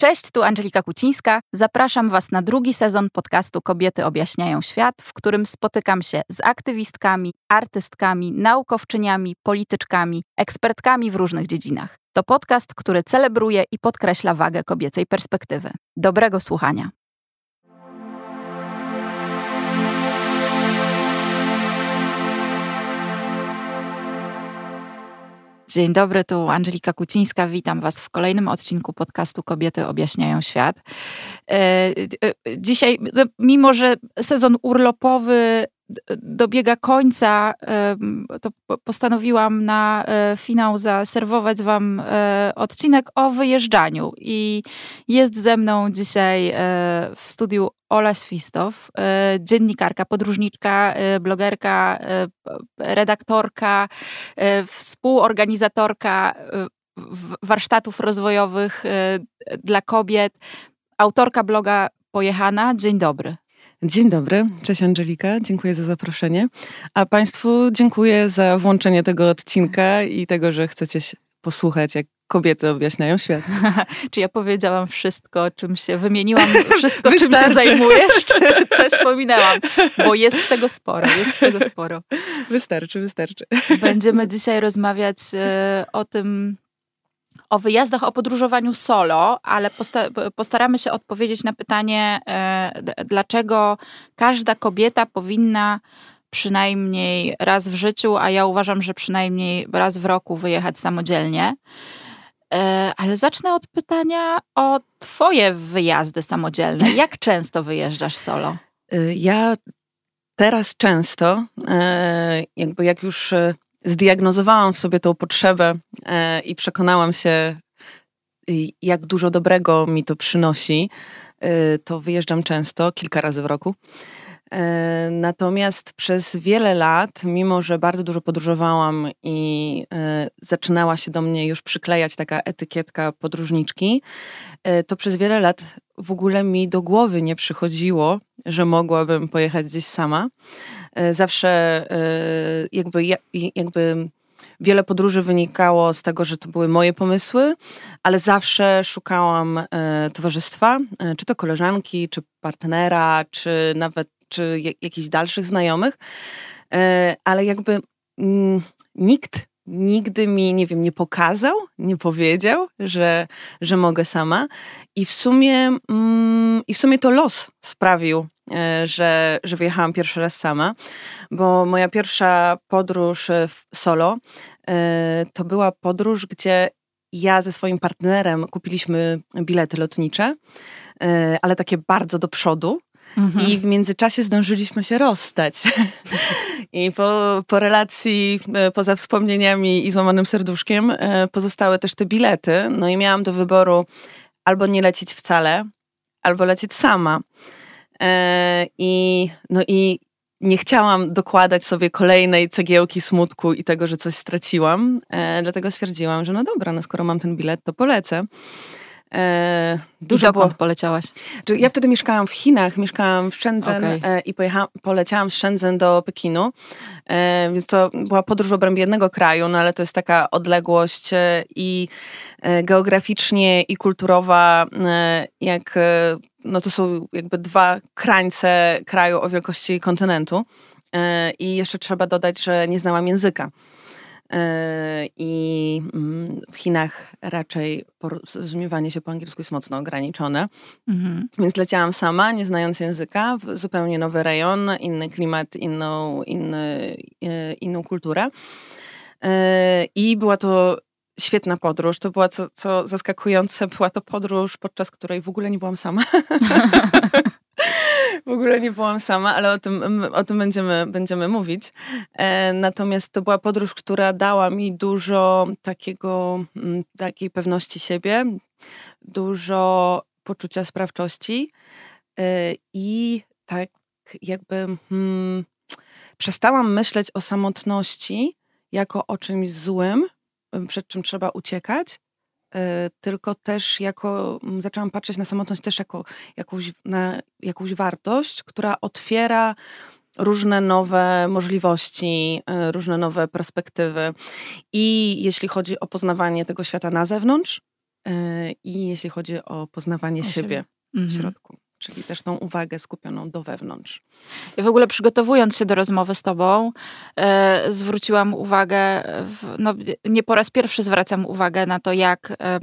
Cześć, tu Angelika Kucińska. Zapraszam Was na drugi sezon podcastu Kobiety objaśniają świat, w którym spotykam się z aktywistkami, artystkami, naukowczyniami, polityczkami, ekspertkami w różnych dziedzinach. To podcast, który celebruje i podkreśla wagę kobiecej perspektywy. Dobrego słuchania. Dzień dobry, tu Angelika Kucińska. Witam Was w kolejnym odcinku podcastu Kobiety objaśniają świat. E, e, dzisiaj, no, mimo że sezon urlopowy dobiega końca, to postanowiłam na e, finał zaserwować Wam odcinek o wyjeżdżaniu. I jest ze mną dzisiaj w studiu Ola Swistow, e, dziennikarka, podróżniczka, e, blogerka, e, redaktorka, współorganizatorka warsztatów rozwojowych dla kobiet, autorka bloga Pojechana. Dzień dobry. Dzień dobry, cześć Angelika, dziękuję za zaproszenie. A Państwu dziękuję za włączenie tego odcinka i tego, że chcecie posłuchać, jak kobiety objaśniają świat. czy ja powiedziałam wszystko, czym się wymieniłam, wszystko, czym się zajmujesz, czy coś pominęłam? Bo jest tego sporo, jest tego sporo. Wystarczy, wystarczy. Będziemy dzisiaj rozmawiać e, o tym, o wyjazdach, o podróżowaniu solo, ale posta postaramy się odpowiedzieć na pytanie, e, dlaczego każda kobieta powinna przynajmniej raz w życiu, a ja uważam, że przynajmniej raz w roku wyjechać samodzielnie. E, ale zacznę od pytania o Twoje wyjazdy samodzielne. Jak często wyjeżdżasz solo? Y, ja teraz często, e, jakby jak już e, zdiagnozowałam w sobie tą potrzebę i przekonałam się, jak dużo dobrego mi to przynosi, to wyjeżdżam często, kilka razy w roku. E, natomiast przez wiele lat, mimo że bardzo dużo podróżowałam i e, zaczynała się do mnie już przyklejać taka etykietka podróżniczki, e, to przez wiele lat w ogóle mi do głowy nie przychodziło, że mogłabym pojechać gdzieś sama. Zawsze jakby, jakby wiele podróży wynikało z tego, że to były moje pomysły, ale zawsze szukałam towarzystwa, czy to koleżanki, czy partnera, czy nawet czy jakichś dalszych znajomych, e, ale jakby mm, nikt nigdy mi, nie wiem, nie pokazał, nie powiedział, że, że mogę sama. I w sumie, mm, i w sumie to los sprawił, e, że, że wyjechałam pierwszy raz sama, bo moja pierwsza podróż solo e, to była podróż, gdzie ja ze swoim partnerem kupiliśmy bilety lotnicze, ale takie bardzo do przodu, Mhm. I w międzyczasie zdążyliśmy się rozstać. I po, po relacji, e, poza wspomnieniami i złamanym serduszkiem, e, pozostały też te bilety. No i miałam do wyboru albo nie lecieć wcale, albo lecieć sama. E, I, no i nie chciałam dokładać sobie kolejnej cegiełki smutku i tego, że coś straciłam. Dlatego stwierdziłam, że no dobra, no skoro mam ten bilet, to polecę. E, dużo I dokąd było... poleciałaś? Ja wtedy mieszkałam w Chinach, mieszkałam w Shenzhen okay. e, i poleciałam z Shenzhen do Pekinu, e, więc to była podróż w obrębie jednego kraju, no ale to jest taka odległość e, i e, geograficznie i kulturowa, jak no to są jakby dwa krańce kraju o wielkości kontynentu. I jeszcze trzeba dodać, że nie znałam języka. E, I mm, w Chinach raczej porozumiewanie się po angielsku jest mocno ograniczone. Mhm. Więc leciałam sama, nie znając języka, w zupełnie nowy rejon, inny klimat, inną, inny, e, inną kulturę. E, I była to świetna podróż. To była, co, co zaskakujące, była to podróż, podczas której w ogóle nie byłam sama. W ogóle nie byłam sama, ale o tym, o tym będziemy, będziemy mówić. E, natomiast to była podróż, która dała mi dużo takiego, takiej pewności siebie, dużo poczucia sprawczości e, i tak jakby hmm, przestałam myśleć o samotności jako o czymś złym, przed czym trzeba uciekać, tylko też jako, zaczęłam patrzeć na samotność też jako jakąś, na jakąś wartość, która otwiera różne nowe możliwości, e, różne nowe perspektywy. I jeśli chodzi o poznawanie tego świata na zewnątrz, i jeśli chodzi o poznawanie o siebie, siebie, w mhm. środku. Czyli też tą uwagę skupioną do wewnątrz. Ja w ogóle przygotowując się do rozmowy z Tobą, e, zwróciłam uwagę, w, no, nie po raz pierwszy zwracam uwagę na to, jak e,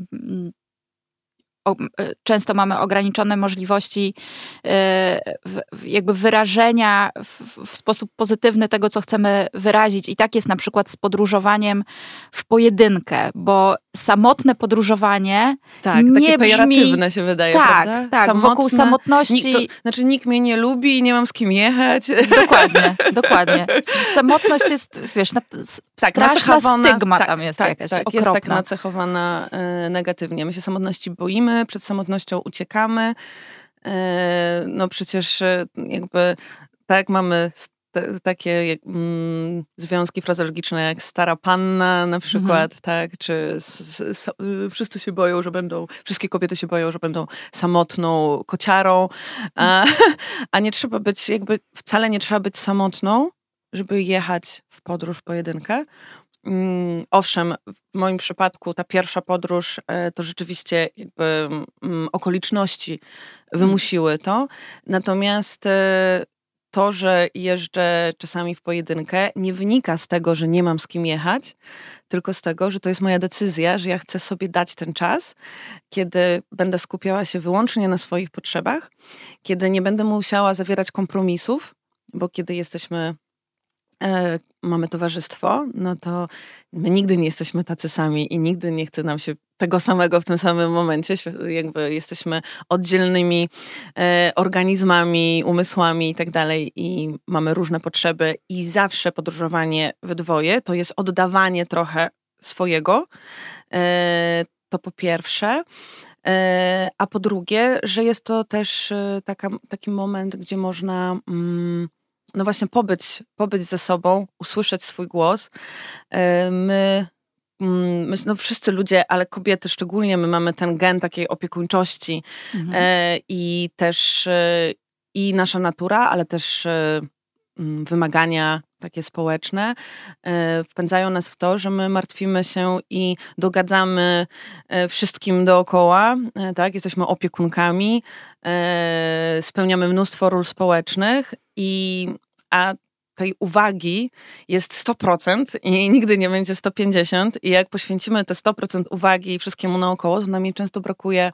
E, często mamy ograniczone możliwości e, jakby wyrażenia w, sposób pozytywny tego, co chcemy wyrazić. I tak jest na przykład z podróżowaniem w pojedynkę, bo samotne podróżowanie tak, nie takie brzmi... się wydaje, tak, prawda? Tak, Samotne, wokół samotności... Nikt to, znaczy nikt mnie nie lubi i nie mam z kim jechać. Dokładnie, dokładnie. Samotność jest, wiesz, na, tak, straszna stygma tak, tam jest tak, jakaś tak, jest tak nacechowana y, negatywnie. My się samotności boimy, przed samotnością uciekamy. Y, no przecież y, jakby tak mamy te, takie mm, związki frazologiczne jak stara panna na przykład, mhm. tak, czy s, s, wszyscy się boją, że będą, wszystkie kobiety się boją, że będą samotną kociarą, a, a nie trzeba być, jakby wcale nie trzeba być samotną, żeby jechać w podróż pojedynkę. Mm, owszem, w moim przypadku ta pierwsza podróż e, to rzeczywiście jakby mm, okoliczności mhm. wymusiły to. Natomiast e, to, że jeżdżę czasami w pojedynkę, nie wynika z tego, że nie mam z kim jechać, tylko z tego, że to jest moja decyzja, że ja chcę sobie dać ten czas, kiedy będę skupiała się wyłącznie na swoich potrzebach, kiedy nie będę musiała zawierać kompromisów, bo kiedy jesteśmy e, mamy towarzystwo, no to my nigdy nie jesteśmy tacy sami i nigdy nie chce nam się tego samego w tym samym momencie. Jakby jesteśmy oddzielnymi e, organizmami, umysłami i tak dalej i mamy różne potrzeby i zawsze podróżowanie we dwoje to jest oddawanie trochę swojego. E, to po pierwsze. A po drugie, że jest to też taka, taki moment, gdzie można mm, no właśnie pobyć, pobyć ze sobą, usłyszeć swój głos. E, my, mm, my, no wszyscy ludzie, ale kobiety szczególnie, my mamy ten gen takiej opiekuńczości mhm. E, i też e, i nasza natura, ale też mm, wymagania takie społeczne wpędzają nas w to, że my martwimy się i dogadzamy wszystkim dookoła, tak? Jesteśmy opiekunkami, spełniamy mnóstwo ról społecznych i a tej uwagi jest 100% i nigdy nie będzie 150 i jak poświęcimy te 100% uwagi wszystkiemu naokoło, to nam jej często brakuje,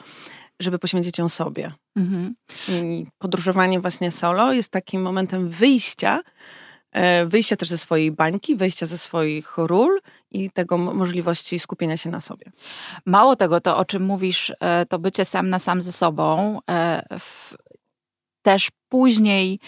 żeby poświęcić ją sobie. Mhm. I podróżowanie właśnie solo jest takim momentem wyjścia, e, wyjścia też ze swojej bańki, wyjścia ze swoich ról i tego możliwości skupienia się na sobie. Mało tego, to o czym mówisz, e, to bycie sam na sam ze sobą, e, też później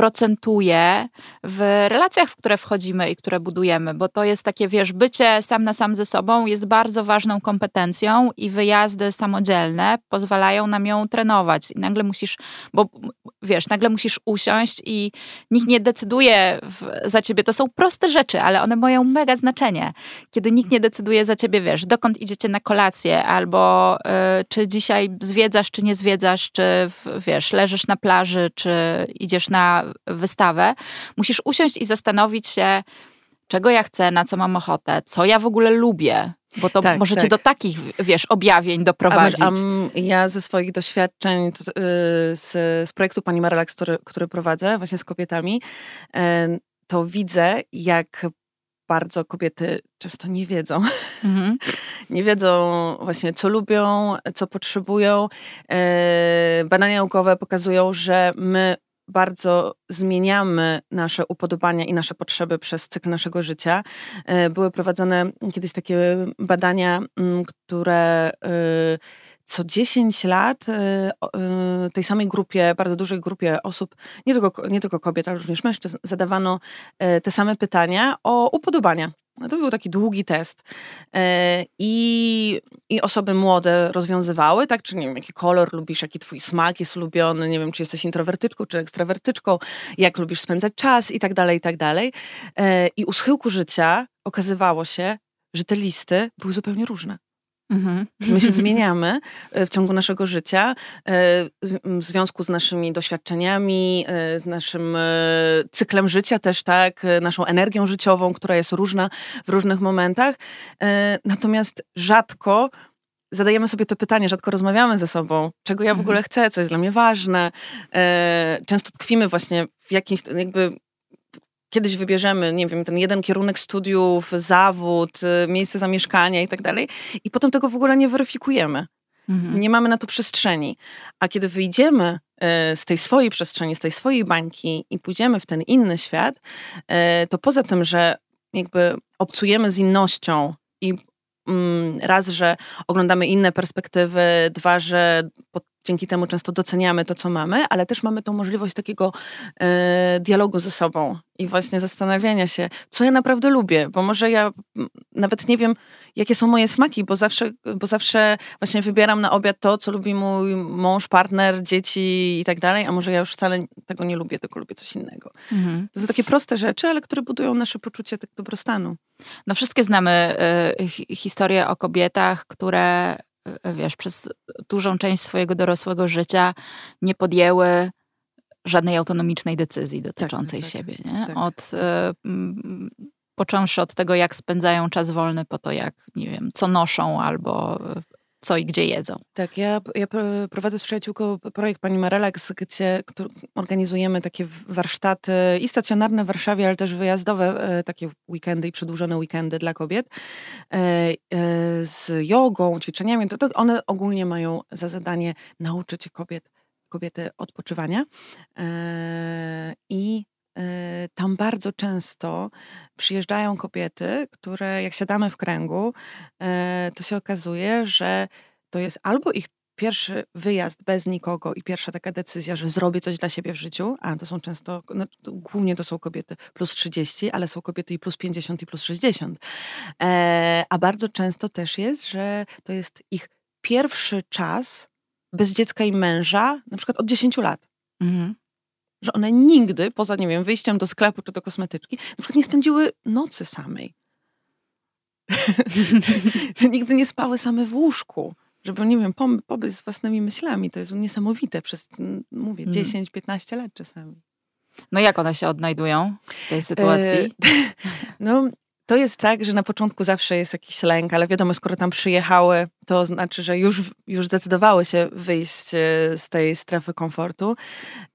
procentuje w relacjach, w które wchodzimy i które budujemy, bo to jest takie, wiesz, bycie sam na sam ze sobą jest bardzo ważną kompetencją i wyjazdy samodzielne pozwalają nam ją trenować. I nagle musisz, bo wiesz, nagle musisz usiąść i nikt nie decyduje w, za ciebie. To są proste rzeczy, ale one mają mega znaczenie. Kiedy nikt nie decyduje za ciebie, wiesz, dokąd idziecie na kolację, albo y, czy dzisiaj zwiedzasz, czy nie zwiedzasz, czy wiesz, leżysz na plaży, czy idziesz na wystawę, musisz usiąść i zastanowić się, czego ja chcę, na co mam ochotę, co ja w ogóle lubię. Bo to tak, możecie tak. do takich, wiesz, objawień doprowadzić. A, a ja ze swoich doświadczeń to, yy, z, z projektu Pani Marelax, który, który prowadzę właśnie z kobietami, yy, to widzę, jak bardzo kobiety często nie wiedzą. Mhm. nie wiedzą właśnie, co lubią, co potrzebują. Yy, badania naukowe pokazują, że my bardzo zmieniamy nasze upodobania i nasze potrzeby przez cykl naszego życia. E, były prowadzone kiedyś takie badania, mm, które y, co 10 lat y, y, tej samej grupie, bardzo dużej grupie osób, nie tylko, nie tylko kobiet, ale również mężczyzn, zadawano e, te same pytania o upodobania. No to był taki długi test. E, I, I osoby młode rozwiązywały, tak? Czy nie wiem, jaki kolor lubisz, jaki twój smak jest ulubiony, nie wiem, czy jesteś introwertyczką, czy ekstrawertyczką, jak lubisz spędzać czas i tak dalej, i tak dalej. E, I u schyłku życia okazywało się, że te listy były zupełnie różne. Mhm. My się zmieniamy e, w ciągu naszego życia, e, w związku z naszymi doświadczeniami, e, z naszym cyklem życia też, tak, naszą energią życiową, która jest różna w różnych momentach. Natomiast rzadko zadajemy sobie to pytanie, rzadko rozmawiamy ze sobą, czego ja w ogóle mhm. chcę, co jest dla mnie ważne. Często tkwimy właśnie w jakimś, jakby kiedyś wybierzemy, nie wiem, ten jeden kierunek studiów, zawód, y, miejsce zamieszkania i tak dalej, i potem tego w ogóle nie weryfikujemy. Mhm. Nie mamy na to przestrzeni. A kiedy wyjdziemy e, z tej swojej przestrzeni, z tej swojej bańki i pójdziemy w ten inny świat, e, to poza tym, że jakby obcujemy z innością i mm, raz, że oglądamy inne perspektywy, dwa, że dzięki temu często doceniamy to, co mamy, ale też mamy tą możliwość takiego e, dialogu ze sobą i właśnie zastanawiania się, co ja naprawdę lubię, bo może ja nawet nie wiem, jakie są moje smaki, bo zawsze, bo zawsze właśnie wybieram na obiad to, co lubi mój mąż, partner, dzieci i tak dalej, a może ja już wcale tego nie lubię, tylko lubię coś innego. Mhm. To są takie proste rzeczy, ale które budują nasze poczucie tak dobrostanu. No wszystkie znamy y, historie o kobietach, które wiesz, przez dużą część swojego dorosłego życia nie podjęły żadnej autonomicznej decyzji dotyczącej tak, tak, siebie. Nie? Tak. Od, y, począwszy od tego, jak spędzają czas wolny, po to, jak, nie wiem, co noszą albo co i gdzie jedzą. Tak, ja, ja prowadzę z przyjaciółką projekt Pani Marelax, gdzie organizujemy takie warsztaty i stacjonarne w Warszawie, ale też wyjazdowe, e, takie weekendy i przedłużone weekendy dla kobiet e, e, z jogą, ćwiczeniami. To, to one ogólnie mają za zadanie nauczyć kobiet, kobiety odpoczywania i tam bardzo często przyjeżdżają kobiety, które jak siadamy w kręgu, to się okazuje, że to jest albo ich pierwszy wyjazd bez nikogo i pierwsza taka decyzja, że zrobię coś dla siebie w życiu, a to są często, no, głównie to są kobiety plus 30, ale są kobiety i plus 50 i plus 60. E, a bardzo często też jest, że to jest ich pierwszy czas bez dziecka i męża, na przykład od 10 lat. Mhm że one nigdy, poza, nie wiem, wyjściem do sklepu czy do kosmetyczki, na przykład nie spędziły nocy samej. nigdy nie spały same w łóżku. Żeby, nie wiem, pobyć z własnymi myślami. To jest niesamowite przez, mówię, 10-15 mm. lat czasami. No jak one się odnajdują w tej sytuacji? E, no, to jest tak, że na początku zawsze jest jakiś lęk, ale wiadomo, skoro tam przyjechały, to znaczy, że już, już zdecydowały się wyjść e, z tej strefy komfortu.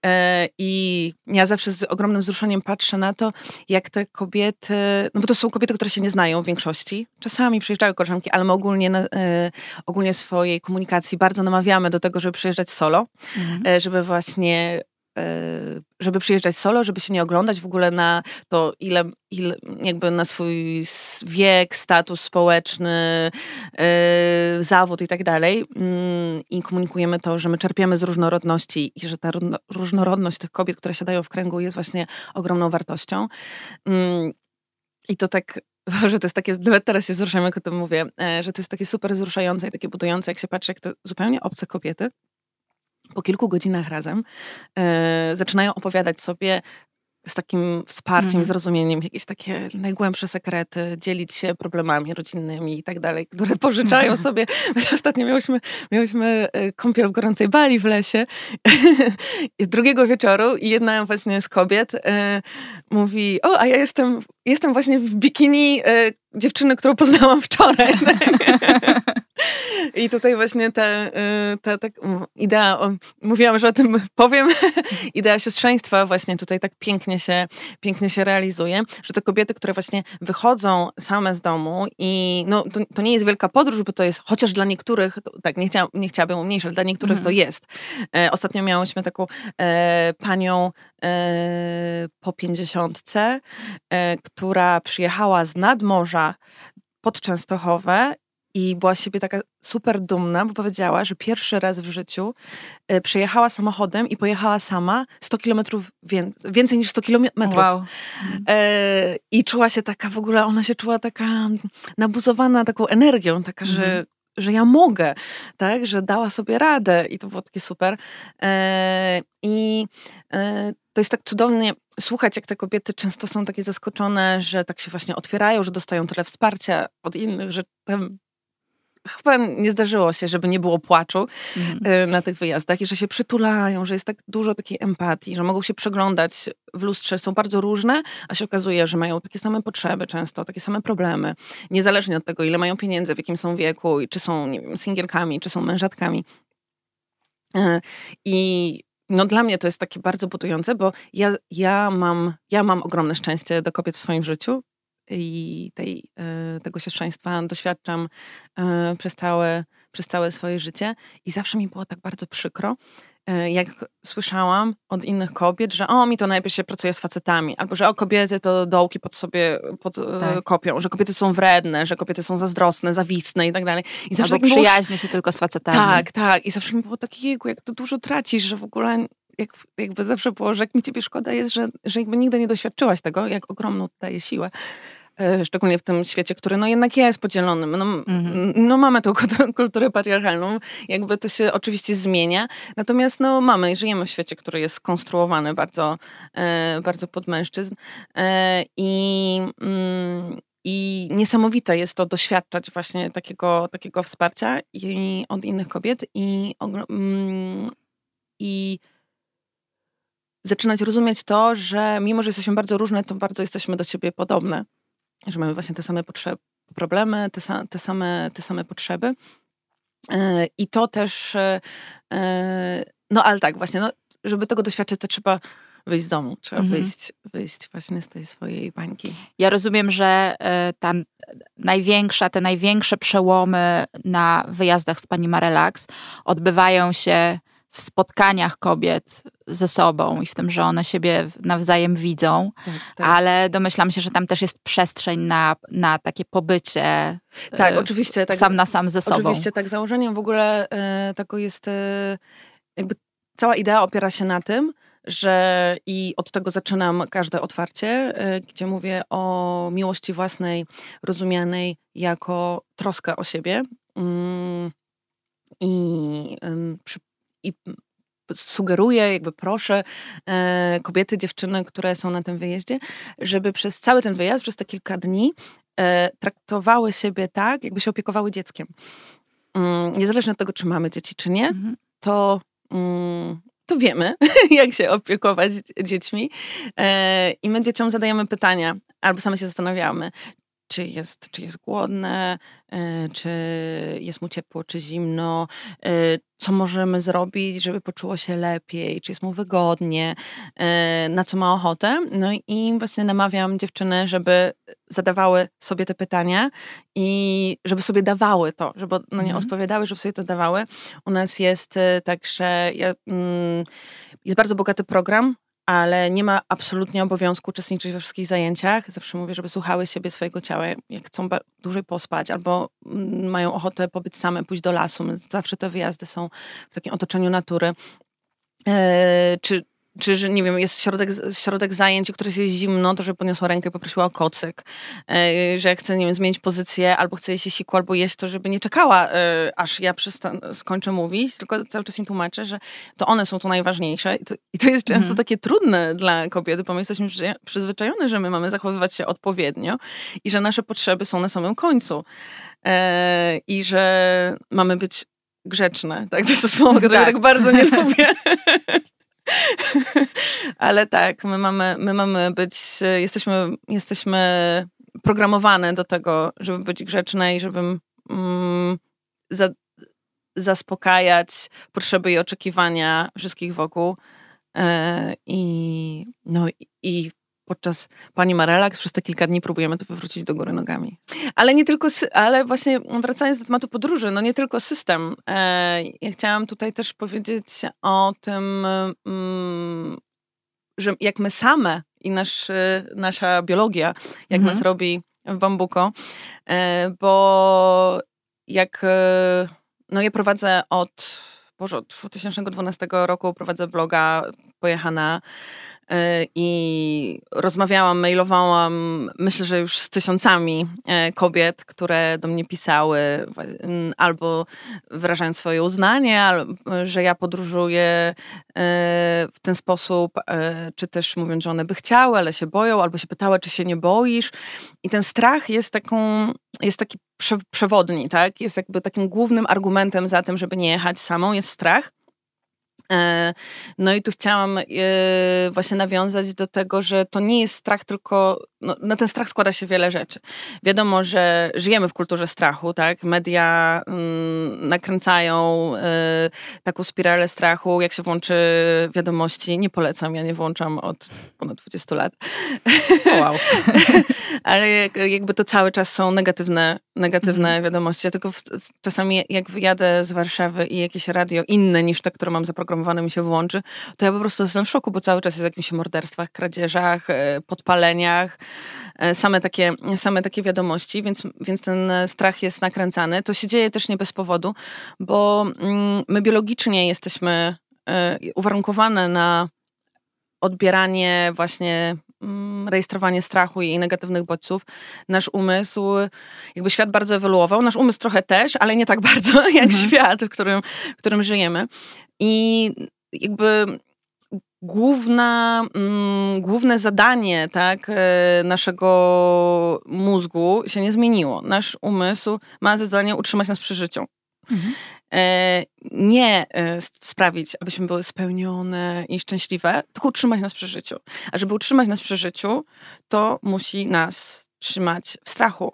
E, I ja zawsze z ogromnym wzruszeniem patrzę na to, jak te kobiety, no bo to są kobiety, które się nie znają w większości. Czasami przyjeżdżają koleżanki, ale my ogólnie, e, ogólnie swojej komunikacji bardzo namawiamy do tego, żeby przyjeżdżać solo, mhm. żeby właśnie żeby przyjeżdżać solo, żeby się nie oglądać w ogóle na to, ile, ile jakby na swój wiek, status społeczny, yy, zawód i tak dalej. Yy, I komunikujemy to, że my czerpiemy z różnorodności i że ta różnorodność tych kobiet, które siadają w kręgu, jest właśnie ogromną wartością. Yy, I to tak że to jest takie, nawet teraz się wzruszam, jak o tym mówię, e, że to jest takie super wzruszające i takie budujące, jak się patrzy, jak to zupełnie obce kobiety po kilku godzinach razem e, zaczynają opowiadać sobie z takim wsparciem, mm. zrozumieniem, jakieś takie najgłębsze sekrety, dzielić się problemami rodzinnymi i tak dalej, które pożyczają sobie. Ostatnio miałyśmy, miałyśmy e, kąpiel w gorącej bali w lesie drugiego wieczoru i jedna właśnie z kobiet e, mówi, o, a ja jestem, jestem właśnie w bikini e, dziewczyny, którą poznałam wczoraj. I tutaj właśnie ta, ta, ta idea, mówiłam, że o tym powiem, idea siostrzeństwa właśnie tutaj tak pięknie się, pięknie się realizuje, że te kobiety, które właśnie wychodzą same z domu i no, to, to nie jest wielka podróż, bo to jest, chociaż dla niektórych, tak nie, chcia, nie chciałabym umniejszać, ale dla niektórych to mhm. jest. E, ostatnio miałyśmy taką e, panią e, po pięćdziesiątce, e, która przyjechała z nadmorza pod Częstochowę i była z siebie taka super dumna, bo powiedziała, że pierwszy raz w życiu y, przejechała samochodem i pojechała sama 100 kilometrów więcej, więcej niż 100 kilometrów. Wow. E, I czuła się taka w ogóle, ona się czuła taka nabuzowana taką energią, taka, że mhm. że ja mogę, tak, że dała sobie radę i to było takie super. E, I e, to jest tak cudownie słuchać, jak te kobiety często są takie zaskoczone, że tak się właśnie otwierają, że dostają tyle wsparcia od innych, że tam chyba nie zdarzyło się, żeby nie było płaczu mhm. na tych wyjazdach i że się przytulają, że jest tak dużo takiej empatii, że mogą się przeglądać w lustrze, są bardzo różne, a się okazuje, że mają takie same potrzeby często, takie same problemy, niezależnie od tego, ile mają pieniędzy, w jakim są wieku, czy są nie wiem, singielkami, czy są mężatkami. I no dla mnie to jest takie bardzo budujące, bo ja, ja, mam, ja mam ogromne szczęście do kobiet w swoim życiu i tej, e, tego siostrzeństwa doświadczam e, przez całe, przez całe swoje życie i zawsze mi było tak bardzo przykro, e, jak słyszałam od innych kobiet, że o, mi to najpierw się pracuje z facetami, albo że o, kobiety to dołki pod sobie pod, tak. kopią, że kobiety są wredne, że kobiety są zazdrosne, zawistne i tak dalej. I zawsze albo przyjaźnie było... się tylko z facetami. Tak, tak. I zawsze mi było takie, jejku, jak to dużo tracisz, że w ogóle jak, jakby zawsze było, że jak mi ciebie szkoda jest, że, że jakby nigdy nie doświadczyłaś tego, jak ogromną daje siłę. E, szczególnie w tym świecie, który no jednak jest podzielony. No, mhm. no mamy tą kulturę patriarchalną, jakby to się oczywiście zmienia, natomiast no mamy, żyjemy w świecie, który jest skonstruowany bardzo, e, bardzo pod mężczyzn e, i mm, i niesamowite jest to doświadczać właśnie takiego, takiego wsparcia i, od innych kobiet i, mm, i zaczynać rozumieć to, że mimo, że jesteśmy bardzo różne, to bardzo jesteśmy do siebie podobne że mamy właśnie te same potrzeby, problemy, te, te, same, te same potrzeby. E, I to też, e, e, no ale tak, właśnie, no, żeby tego doświadczyć, to trzeba wyjść z domu, trzeba mhm. wyjść, wyjść właśnie z tej swojej bańki. Ja rozumiem, że ta największa, te największe przełomy na wyjazdach z pani Marelax odbywają się w spotkaniach kobiet ze sobą i w tym, że one siebie nawzajem widzą, tak, tak. ale domyślam się, że tam też jest przestrzeń na, na takie pobycie tak, y, oczywiście, tak, sam na sam ze sobą. Oczywiście, tak. Założeniem w ogóle y, taką jest y, jakby cała idea opiera się na tym, że i od tego zaczynam każde otwarcie, gdzie mówię o miłości własnej, rozumianej jako troskę o siebie. Mm, I przy i sugeruję, jakby proszę e, kobiety, dziewczyny, które są na tym wyjeździe, żeby przez cały ten wyjazd, przez te kilka dni e, traktowały siebie tak, jakby się opiekowały dzieckiem. Mm, niezależnie od tego, czy mamy dzieci, czy nie, mhm. to, mm, to wiemy, jak się opiekować dziećmi. E, I my dzieciom zadajemy pytania, albo same się zastanawiamy, czy jest, czy jest głodne, e, czy jest mu ciepło, czy zimno, e, co możemy zrobić, żeby poczuło się lepiej, czy jest mu wygodnie, e, na co ma ochotę. No i właśnie namawiam dziewczyny, żeby zadawały sobie te pytania i żeby sobie dawały to, żeby no nie mhm. odpowiadały, żeby sobie to dawały. U nas jest także, mm, jest bardzo bogaty program ale nie ma absolutnie obowiązku uczestniczyć we wszystkich zajęciach. Zawsze mówię, żeby słuchały siebie swojego ciała, jak chcą dłużej pospać albo mm, mają ochotę pobyć same, pójść do lasu. Zawsze te wyjazdy są w takim otoczeniu natury. Eee, czy czy, że nie wiem, jest środek, środek zajęć, któryś jest zimno, to że podniosła rękę i poprosiła o kocyk, e, że chce, nie wiem, zmienić pozycję, albo chce jeść siku, albo jeść to, żeby nie czekała, e, aż ja skończę mówić, tylko cały czas im tłumaczę, że to one są tu najważniejsze i to, i to jest często mhm. takie trudne dla kobiety, bo my jesteśmy przyzwyczajone, że my mamy zachowywać się odpowiednio i że nasze potrzeby są na samym końcu e, i że mamy być grzeczne, tak? To jest to słowo, które tak. tak bardzo nie lubię. Ale tak, my mamy, my mamy być, jesteśmy, jesteśmy programowane do tego, żeby być grzeczne i żeby mm, za, zaspokajać potrzeby i oczekiwania wszystkich wokół. E, I, no, i podczas pani ma relaks, przez te kilka dni próbujemy to wywrócić do góry nogami. Ale nie tylko, ale właśnie wracając do tematu podróży, no nie tylko system. E, ja chciałam tutaj też powiedzieć o tym, mm, że jak my same i nasz, nasza biologia, jak mhm. nas robi w bambuko, e, bo jak, e, no ja prowadzę od, Boże, od 2012 roku prowadzę bloga Pojechana i rozmawiałam, mailowałam, myślę, że już z tysiącami kobiet, które do mnie pisały, albo wyrażając swoje uznanie, że ja podróżuję w ten sposób, czy też mówiąc, że one by chciały, ale się boją, albo się pytały, czy się nie boisz. I ten strach jest taką, jest taki przewodni, tak? Jest jakby takim głównym argumentem za tym, żeby nie jechać samą, jest strach. E, no i tu chciałam e, właśnie nawiązać do tego, że to nie jest strach tylko, no, na ten strach składa się wiele rzeczy. Wiadomo, że żyjemy w kulturze strachu, tak? Media mm, nakręcają y, taką spiralę strachu, jak się włączy wiadomości. Nie polecam, ja nie włączam od ponad 20 lat. Wow. Ale jakby to cały czas są negatywne, negatywne mm. wiadomości. Ja tylko w, czasami jak wyjadę z Warszawy i jakieś radio inne niż te, które mam zaprogramowane, zaprogramowane mi się włączy, to ja po prostu jestem w szoku, bo cały czas jest w jakimś morderstwach, kradzieżach, e, podpaleniach, e, same takie, same takie wiadomości, więc, więc ten strach jest nakręcany. To się dzieje też nie bez powodu, bo mm, my biologicznie jesteśmy e, uwarunkowane na odbieranie właśnie rejestrowanie strachu i negatywnych bodźców. Nasz umysł, jakby świat bardzo ewoluował, nasz umysł trochę też, ale nie tak bardzo jak mhm. świat, w którym, w którym żyjemy. I jakby główna, mm, główne zadanie tak, e, naszego mózgu się nie zmieniło. Nasz umysł ma zadanie utrzymać nas przy życiu. Mhm. E, nie e, sprawić, abyśmy były spełnione i szczęśliwe, tylko utrzymać nas przy życiu. A żeby utrzymać nas przy życiu, to musi nas trzymać w strachu.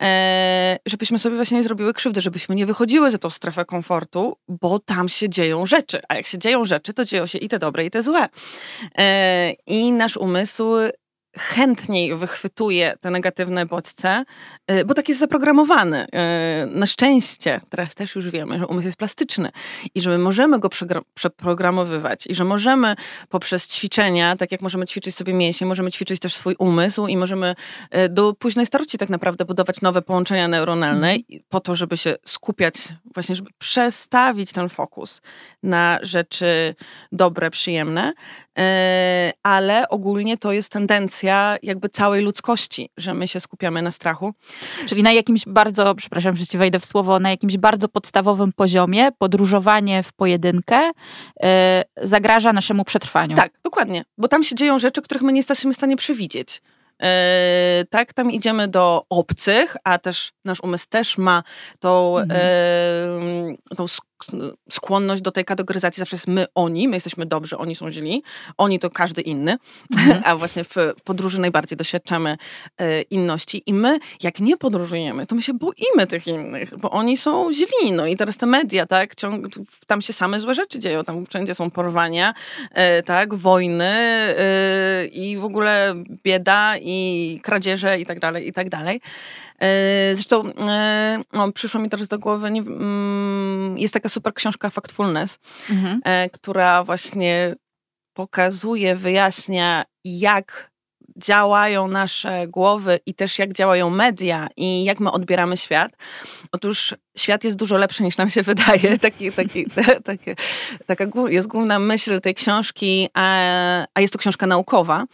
E, żebyśmy sobie właśnie nie zrobiły krzywdy, żebyśmy nie wychodziły za tą strefę komfortu, bo tam się dzieją rzeczy. A jak się dzieją rzeczy, to dzieją się i te dobre, i te złe. I nasz umysł chętniej wychwytuje te negatywne bodźce, y, bo tak jest zaprogramowany. Y, na szczęście teraz też już wiemy, że umysł jest plastyczny i że my możemy go przeprogramowywać i że możemy poprzez ćwiczenia, tak jak możemy ćwiczyć sobie mięśnie, możemy ćwiczyć też swój umysł i możemy y, do późnej starości tak naprawdę budować nowe połączenia neuronalne mm. po to, żeby się skupiać, właśnie żeby przestawić ten fokus na rzeczy dobre, przyjemne, ale ogólnie to jest tendencja jakby całej ludzkości, że my się skupiamy na strachu. Czyli na jakimś bardzo, przepraszam, że ci wejdę w słowo, na jakimś bardzo podstawowym poziomie podróżowanie w pojedynkę yy, zagraża naszemu przetrwaniu. Tak, dokładnie, bo tam się dzieją rzeczy, których my nie jesteśmy w stanie przewidzieć. Yy, tak, tam idziemy do obcych, a też nasz umysł też ma tą, mhm. yy, tą skłonność do tej kategoryzacji zawsze jest my, oni, my jesteśmy dobrzy, oni są źli, oni to każdy inny, mhm. a właśnie w, w, podróży najbardziej doświadczamy e, inności i my, jak nie podróżujemy, to my się boimy tych innych, bo oni są źli, no i teraz te media, tak, ciąg, tam się same złe rzeczy dzieją, tam wszędzie są porwania, e, tak, wojny e, i w ogóle bieda i kradzieże i tak dalej, i tak dalej. E, zresztą e, no, przyszło mi teraz do głowy, nie, mm, jest taka super książka Factfulness, mhm. E, która właśnie pokazuje, wyjaśnia, jak działają nasze głowy i też jak działają media i jak my odbieramy świat. Otóż świat jest dużo lepszy niż nam się wydaje. Taki, taki, taki, taka jest główna myśl tej książki, a, a jest to książka naukowa,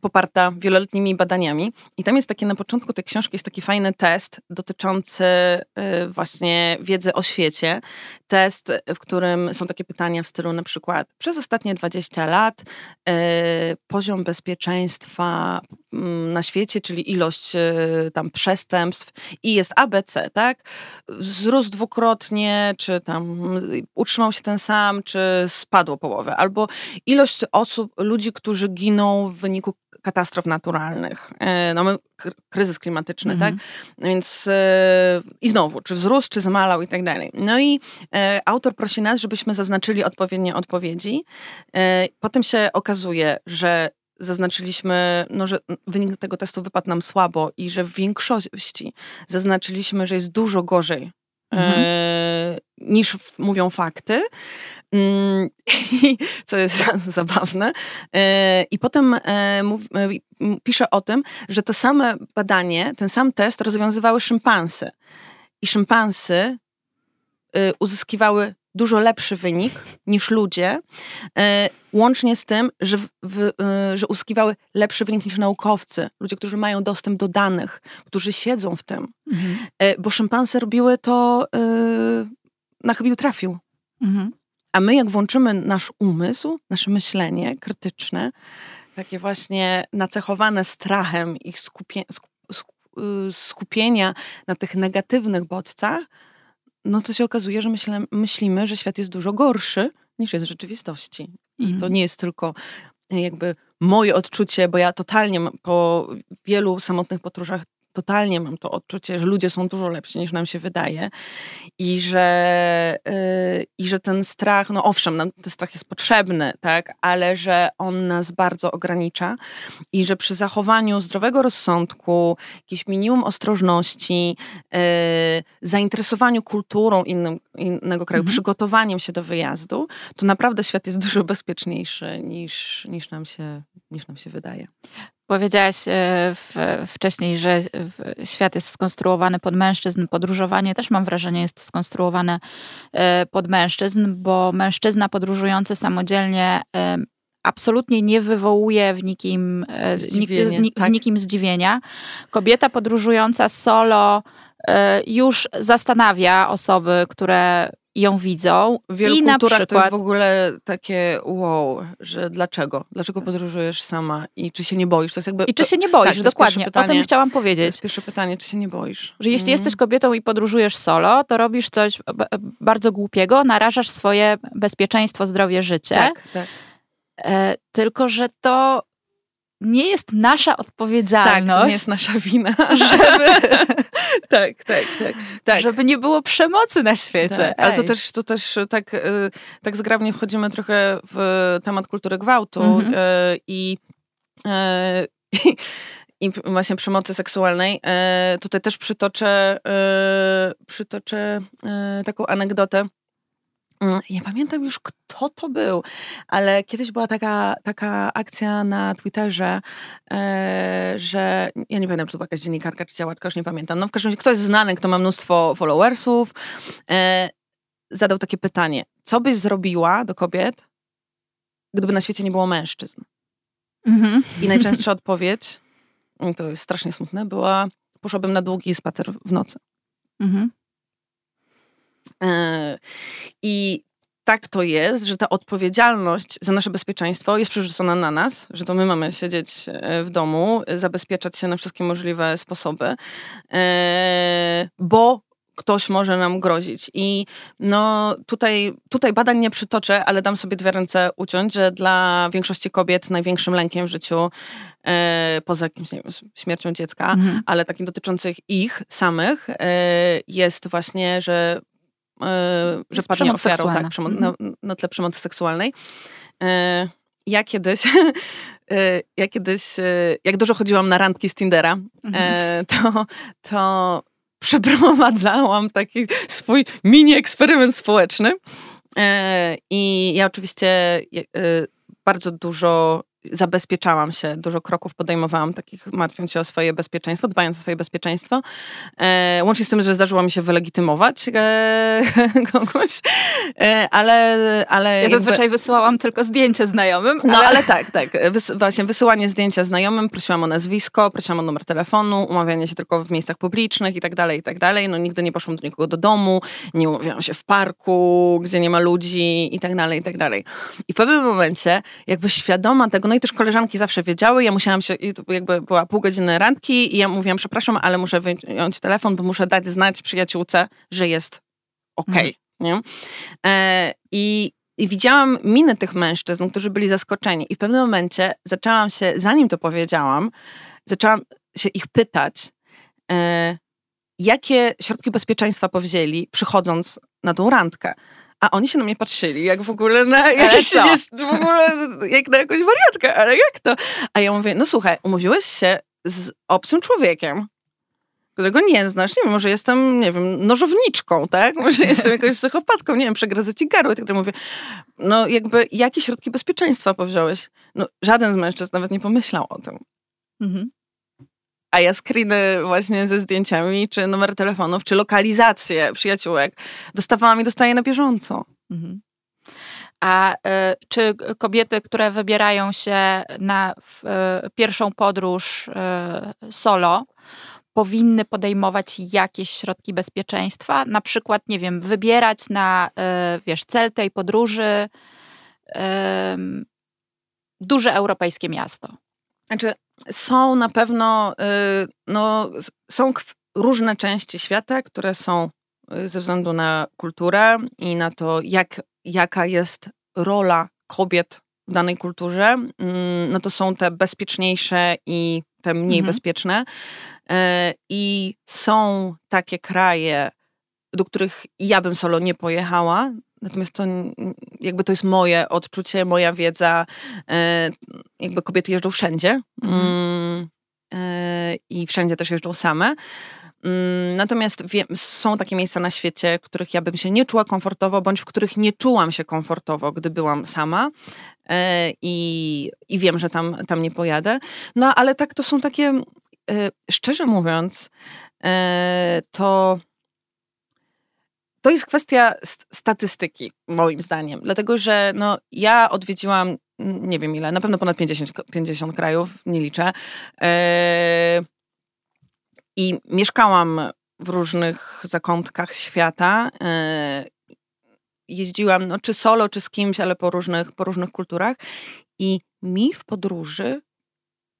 poparta wieloletnimi badaniami. I tam jest taki, na początku tej książki jest taki fajny test dotyczący y, właśnie wiedzy o świecie. Test, w którym są takie pytania w stylu na przykład przez ostatnie 20 lat y, poziom bezpieczeństwa mm, na świecie, czyli ilość tam przestępstw i jest ABC tak? Wzrósł dwukrotnie, czy tam utrzymał się ten sam, czy spadło połowę. Albo ilość osób, ludzi, którzy giną w wyniku katastrof naturalnych. E, no, mamy kryzys klimatyczny, mhm. tak? Więc e, i znowu, czy wzrósł, czy zamalał i tak dalej. No i e, autor prosi nas, żebyśmy zaznaczyli odpowiednie odpowiedzi. Potem się okazuje, że zaznaczyliśmy, no, że wynik tego testu wypadł nam słabo i że w większości zaznaczyliśmy, że jest dużo gorzej mhm. Niż mówią fakty, mm, co jest zabawne. E, I potem e, e, pisze o tym, że to same badanie, ten sam test rozwiązywały szympansy. I szympansy e, uzyskiwały dużo lepszy wynik niż ludzie, łącznie z tym, że, w, że uzyskiwały lepszy wynik niż naukowcy, ludzie, którzy mają dostęp do danych, którzy siedzą w tym. Mhm. Bo szympanse robiły to na chybił trafił. Mhm. A my, jak włączymy nasz umysł, nasze myślenie krytyczne, takie właśnie nacechowane strachem i skupie, skupienia na tych negatywnych bodźcach, no to się okazuje, że myślę, myślimy, że świat jest dużo gorszy niż jest w rzeczywistości. I to mhm. nie jest tylko jakby moje odczucie, bo ja totalnie po wielu samotnych podróżach totalnie mam to odczucie, że ludzie są dużo lepsi niż nam się wydaje i że, yy, i że ten strach, no owszem, nam ten strach jest potrzebny, tak, ale że on nas bardzo ogranicza i że przy zachowaniu zdrowego rozsądku, jakieś minimum ostrożności, yy, zainteresowaniu kulturą innym, innego kraju, mhm. przygotowaniem się do wyjazdu, to naprawdę świat jest dużo bezpieczniejszy niż, niż, nam, się, niż nam się wydaje. Powiedziałaś e, wcześniej, że świat jest skonstruowany pod mężczyzn. Podróżowanie też mam wrażenie jest skonstruowane e, pod mężczyzn, bo mężczyzna podróżujący samodzielnie e, absolutnie nie wywołuje w nikim, zdziwienia, w tak. nikim zdziwienia. Kobieta podróżująca solo już zastanawia osoby, które ją widzą. W wielu I kulturach przykład, to jest w ogóle takie wow, że dlaczego? Dlaczego podróżujesz sama i czy się nie boisz? To jest jakby, I czy się nie boisz, tak, dokładnie. Pytanie, o tym chciałam powiedzieć. To jest pierwsze pytanie, czy się nie boisz? Że jeśli mm. jesteś kobietą i podróżujesz solo, to robisz coś bardzo głupiego, narażasz swoje bezpieczeństwo, zdrowie, życie. Tak, tak. E, tylko, że to nie jest nasza odpowiedzialność. Tak, to nie jest nasza wina. Żeby, tak, tak, tak, tak. Żeby nie było przemocy na świecie. Tak, ale to też, to też tak, y, tak zgrabnie wchodzimy trochę w temat kultury gwałtu mhm. Y, i, y, i właśnie przemocy seksualnej. Tutaj też przytoczę, przytoczę taką anegdotę nie pamiętam już, kto to był, ale kiedyś była taka, taka akcja na Twitterze, e, że ja nie pamiętam, czy to była jakaś dziennikarka, czy działaczka, już nie pamiętam. No w każdym razie ktoś znany, kto ma mnóstwo followersów, e, zadał takie pytanie. Co byś zrobiła do kobiet, gdyby na świecie nie było mężczyzn? Mhm. I najczęstsza odpowiedź, to jest strasznie smutne, była poszłabym na długi spacer w nocy. Mhm. E, I tak to jest, że ta odpowiedzialność za nasze bezpieczeństwo jest przerzucona na nas, że to my mamy siedzieć e, w domu, zabezpieczać się na wszystkie możliwe sposoby, e, bo ktoś może nam grozić. I no tutaj, tutaj badań nie przytoczę, ale dam sobie dwie ręce uciąć, że dla większości kobiet największym lękiem w życiu, poza jakimś nie wiem, śmiercią dziecka, mhm. ale takim dotyczących ich samych, jest właśnie, że E, że padnie ofiarą tak, przemo- na, mhm. na tle przemocy seksualnej. E, ja kiedyś, e, ja kiedyś, jak dużo chodziłam na randki z Tindera, mhm. to, to przeprowadzałam taki swój mini eksperyment społeczny. I ja oczywiście bardzo dużo zabezpieczałam się, dużo kroków podejmowałam, takich martwiąc się o swoje bezpieczeństwo, dbając o swoje bezpieczeństwo. E, łącznie z tym, że zdarzyło mi się wylegitymować e, kogoś, e, ale, ale... Ja jakby... zazwyczaj wysyłałam tylko zdjęcie znajomym. No ale, ale tak, tak. Wys właśnie wysyłanie zdjęcia znajomym, prosiłam o nazwisko, prosiłam o numer telefonu, umawianie się tylko w miejscach publicznych i tak dalej, i tak dalej. No nigdy nie poszłam do nikogo do domu, nie umawiałam się w parku, gdzie nie ma ludzi i tak dalej, i tak dalej. I w pewnym momencie jakby świadoma tego, no i też koleżanki zawsze wiedziały, ja musiałam się, jakby była pół godziny randki i ja mówiłam, przepraszam, ale muszę wyjąć telefon, bo muszę dać znać przyjaciółce, że jest okej, okay, mhm. e, I, I widziałam miny tych mężczyzn, którzy byli zaskoczeni i w pewnym momencie zaczęłam się, zanim to powiedziałam, zaczęłam się ich pytać, e, jakie środki bezpieczeństwa powzięli, przychodząc na tą randkę. A oni się na mnie patrzyli, jak w ogóle na jakiś, jest w ogóle, jak na jakąś wariatkę, ale jak to? A ja mówię, no słuchaj, umówiłeś się z obcym człowiekiem, którego nie znasz, nie wiem, może jestem, nie wiem, nożowniczką, tak? Może jestem jakąś psychopatką, nie wiem, przegryzę ci garły. I tak mówię, no jakby, jakie środki bezpieczeństwa powziąłeś? No żaden z mężczyzn nawet nie pomyślał o tym. Mhm a ja screeny właśnie ze zdjęciami, czy numer telefonów, czy lokalizację przyjaciółek dostawałam i dostaję na bieżąco. Mhm. A y, czy kobiety, które wybierają się na y, pierwszą podróż y, solo, powinny podejmować jakieś środki bezpieczeństwa? Na przykład, nie wiem, wybierać na wiesz, cel tej podróży duże europejskie miasto. Znaczy, są na pewno, no, są różne części świata, które są ze względu na kulturę i na to, jak jaka jest rola kobiet w danej kulturze, mm, no to są te bezpieczniejsze i te mniej mhm. bezpieczne. E, I są takie kraje, do których ja bym solo nie pojechała. Natomiast to jakby to jest moje odczucie, moja wiedza. E, jakby kobiety jeżdżą wszędzie. Mhm. Mm, e, I wszędzie też jeżdżą same. Mm, natomiast są takie miejsca na świecie, w których ja bym się nie czuła komfortowo, bądź w których nie czułam się komfortowo, gdy byłam sama. E, I, i wiem, że tam, tam nie pojadę. No ale tak to są takie, szczerze mówiąc, to to jest kwestia statystyki, moim zdaniem. Dlatego, że no, ja odwiedziłam, nie wiem ile, na pewno ponad 50, 50 krajów, nie liczę. I mieszkałam w różnych zakątkach świata. E, jeździłam, no, czy solo, czy z kimś, ale po różnych, po różnych kulturach. I mi w podróży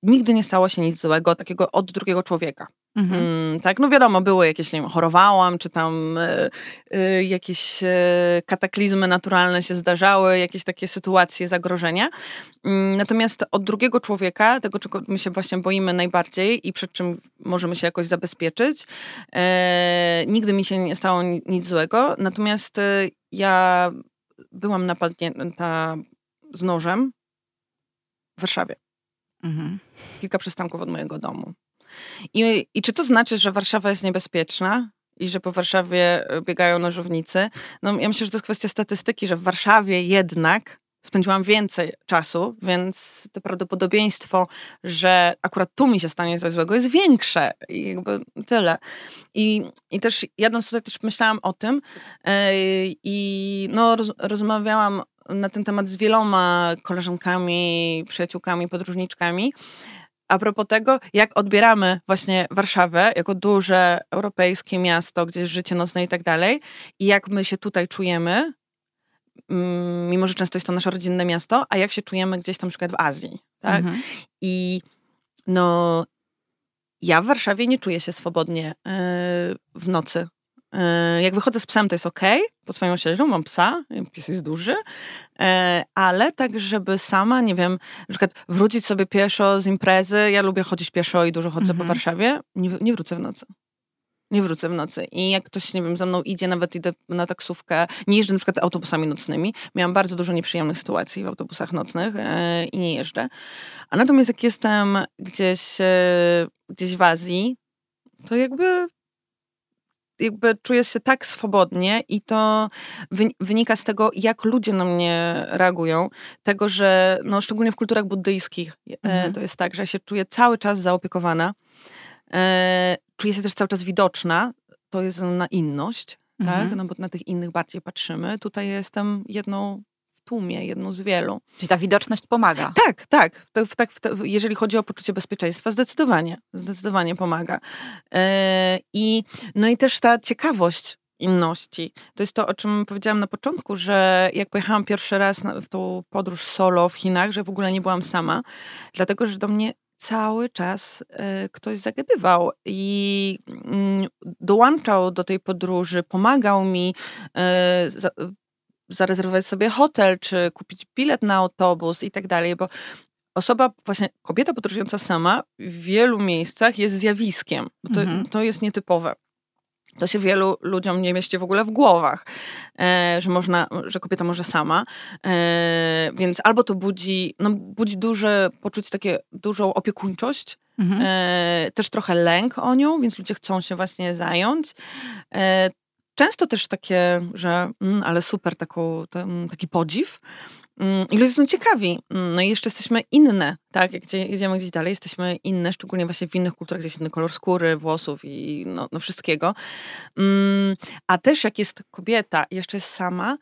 nigdy nie stało się nic złego, takiego od drugiego człowieka. Mhm. Mm, tak, no wiadomo, były jakieś, nie wiem, chorowałam, czy tam y, y, jakieś y, kataklizmy naturalne się zdarzały, jakieś takie sytuacje zagrożenia. Mm, natomiast od drugiego człowieka, tego, czego my się właśnie boimy najbardziej i przed czym możemy się jakoś zabezpieczyć, nigdy mi się nie stało nic złego. Natomiast ja byłam napadnięta z nożem w Warszawie. Mhm. Kilka przystanków od mojego domu. I, I czy to znaczy, że Warszawa jest niebezpieczna? i że po Warszawie e, biegają nożownicy. No, ja myślę, że to jest kwestia statystyki, że w Warszawie jednak spędziłam więcej czasu, więc to prawdopodobieństwo, że akurat tu mi się stanie coś złego jest większe i jakby tyle. I, i też jadąc tutaj też myślałam o tym yy, i no, roz, rozmawiałam na ten temat z wieloma koleżankami, przyjaciółkami, podróżniczkami a propos tego, jak odbieramy właśnie Warszawę jako duże europejskie miasto, gdzie jest życie nocne i tak dalej, i jak my się tutaj czujemy, mm, mimo że często jest to nasze rodzinne miasto, a jak się czujemy gdzieś tam na przykład w Azji. Tak? Mhm. I no, ja w Warszawie nie czuję się swobodnie yy, w nocy. E, jak wychodzę z psem, to jest ok, po swoim osiedlu mam psa, pies jest duży, e, ale tak, żeby sama, nie wiem, na przykład wrócić sobie pieszo z imprezy, ja lubię chodzić pieszo i dużo chodzę po mhm. Warszawie, nie, nie wrócę w nocy. Nie wrócę w nocy. I jak ktoś, nie wiem, za mną idzie, nawet idę na taksówkę, nie jeżdżę na przykład autobusami nocnymi. Miałam bardzo dużo nieprzyjemnych sytuacji w autobusach nocnych e, i nie jeżdżę. A natomiast jak jestem gdzieś, e, gdzieś w Azji, to jakby jakby czuję się tak swobodnie i to wynika z tego, jak ludzie na mnie reagują. Tego, że no, szczególnie w kulturach buddyjskich e, mhm. to jest tak, że się czuję cały czas zaopiekowana. E, czuję się też cały czas widoczna. To jest na inność, tak? mhm. tak? No bo na tych innych bardziej patrzymy. Tutaj jestem jedną tłumie, jedną z wielu. Czyli ta widoczność pomaga. Tak, tak. tak jeżeli chodzi o poczucie bezpieczeństwa, zdecydowanie, zdecydowanie pomaga. E, I, no i też ta ciekawość inności. To jest to, o czym powiedziałam na początku, że jak pojechałam pierwszy raz w tą podróż solo w Chinach, że w ogóle nie byłam sama, dlatego, że do mnie cały czas y, ktoś zagadywał i y, dołączał do tej podróży, pomagał mi, y, zarezerwować sobie hotel, czy kupić bilet na autobus i tak dalej, bo osoba, właśnie kobieta podróżująca sama w wielu miejscach jest zjawiskiem. To, mhm. to jest nietypowe. To się wielu ludziom nie mieści w ogóle w głowach, e, że można, że kobieta może sama. E, więc albo to budzi, no, budzi duże poczucie, takie dużą opiekuńczość, mhm. e, też trochę lęk o nią, więc ludzie chcą się właśnie zająć. Często też takie, że mm, ale super, taką, mm, taki podziw. Mm, I ludzie są ciekawi. No i jeszcze jesteśmy inne, tak? Jak jedziemy gdzieś dalej, jesteśmy inne, szczególnie właśnie w innych kulturach, gdzie jest inny kolor skóry, włosów i no, no wszystkiego. A też jak jest kobieta jeszcze jest sama,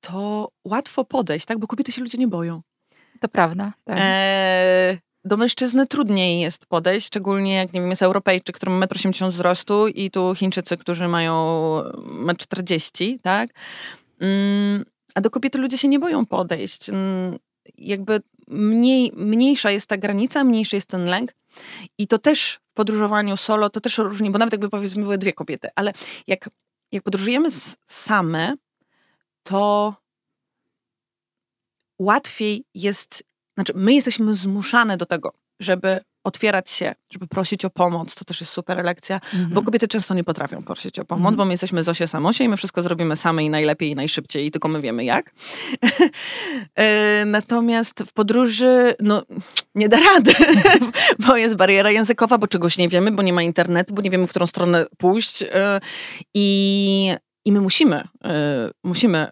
to łatwo podejść, tak? Bo kobiety się ludzie nie boją. To prawda. Tak. E, do mężczyzny trudniej jest podejść, szczególnie jak nie wiem, jest Europejczyk, który ma 1,80 m wzrostu i tu Chińczycy, którzy mają 1,40 m, tak? Mm, a do kobiety ludzie się nie boją podejść. Mm, jakby mniej, mniejsza jest ta granica, mniejszy jest ten lęk. I to też w podróżowaniu solo, to też różni, bo nawet jakby powiedzmy były dwie kobiety, ale jak, jak podróżujemy same, to łatwiej jest, znaczy my jesteśmy zmuszane do tego, żeby otwierać się, żeby prosić o pomoc, to też jest super lekcja, mhm. bo kobiety często nie potrafią prosić o pomoc, mhm. bo my jesteśmy Zosie Samosie i my wszystko zrobimy same i najlepiej i najszybciej i tylko my wiemy jak. E, natomiast w podróży, no nie da rady, bo jest bariera językowa, bo czegoś nie wiemy, bo nie ma internetu, bo nie wiemy, w którą stronę pójść e, i, i my musimy, e, musimy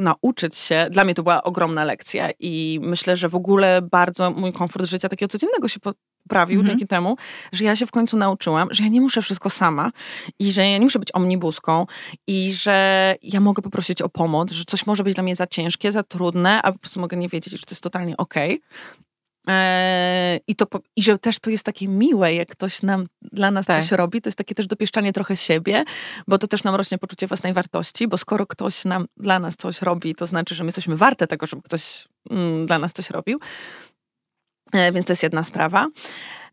nauczyć się, dla mnie to była ogromna lekcja i myślę, że w ogóle bardzo mój komfort życia takiego codziennego się poprawił mhm. dzięki temu, że ja się w końcu nauczyłam, że ja nie muszę wszystko sama i że ja nie muszę być omnibuską i że ja mogę poprosić o pomoc, że coś może być dla mnie za ciężkie, za trudne, a po prostu mogę nie wiedzieć, że to jest totalnie okej. Okay. Eee, I, to, I że też to jest takie miłe, jak ktoś nam dla nas tak. coś robi, to jest takie też dopieszczanie trochę siebie, bo to też nam rośnie poczucie własnej wartości, bo skoro ktoś nam dla nas coś robi, to znaczy, że my jesteśmy warte tego, żeby ktoś mm, dla nas coś robił. E, więc to jest jedna sprawa.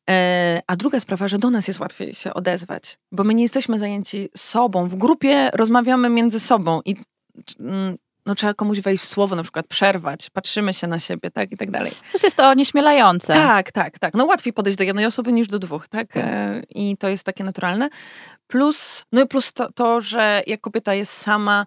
E, a druga sprawa, że do nas jest łatwiej się odezwać, bo my nie jesteśmy zajęci sobą. W grupie rozmawiamy między sobą i mm, no, trzeba komuś wejść w słowo, na przykład przerwać, patrzymy się na siebie, tak i tak dalej. Plus jest to nieśmielające. Tak, tak, tak. No łatwiej podejść do jednej osoby niż do dwóch, tak? tak. E, I to jest takie naturalne. Plus, no i plus to, to że jak kobieta jest sama,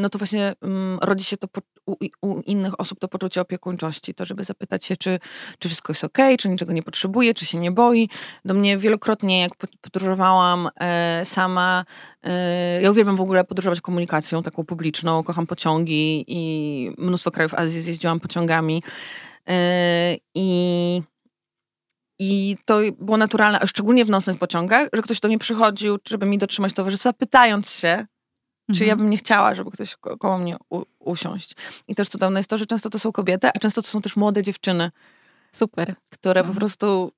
no to właśnie um, rodzi się to u, u, innych osób to poczucie opiekuńczości, to żeby zapytać się, czy, czy wszystko jest ok, czy niczego nie potrzebuje, czy się nie boi. Do mnie wielokrotnie, jak podróżowałam e, sama, e, ja uwielbiam w ogóle podróżować komunikacją taką publiczną, kocham pociągi i mnóstwo krajów Azji zjeździłam pociągami. E, I i to było naturalne, szczególnie w nocnych pociągach, że ktoś do mnie przychodził, żeby mi dotrzymać towarzystwa, pytając się, czy ja mhm. bym nie chciała, żeby ktoś ko koło mnie usiąść. I też cudowne jest to, że często to są kobiety, a często to są też młode dziewczyny. Super. Które po mhm. prostu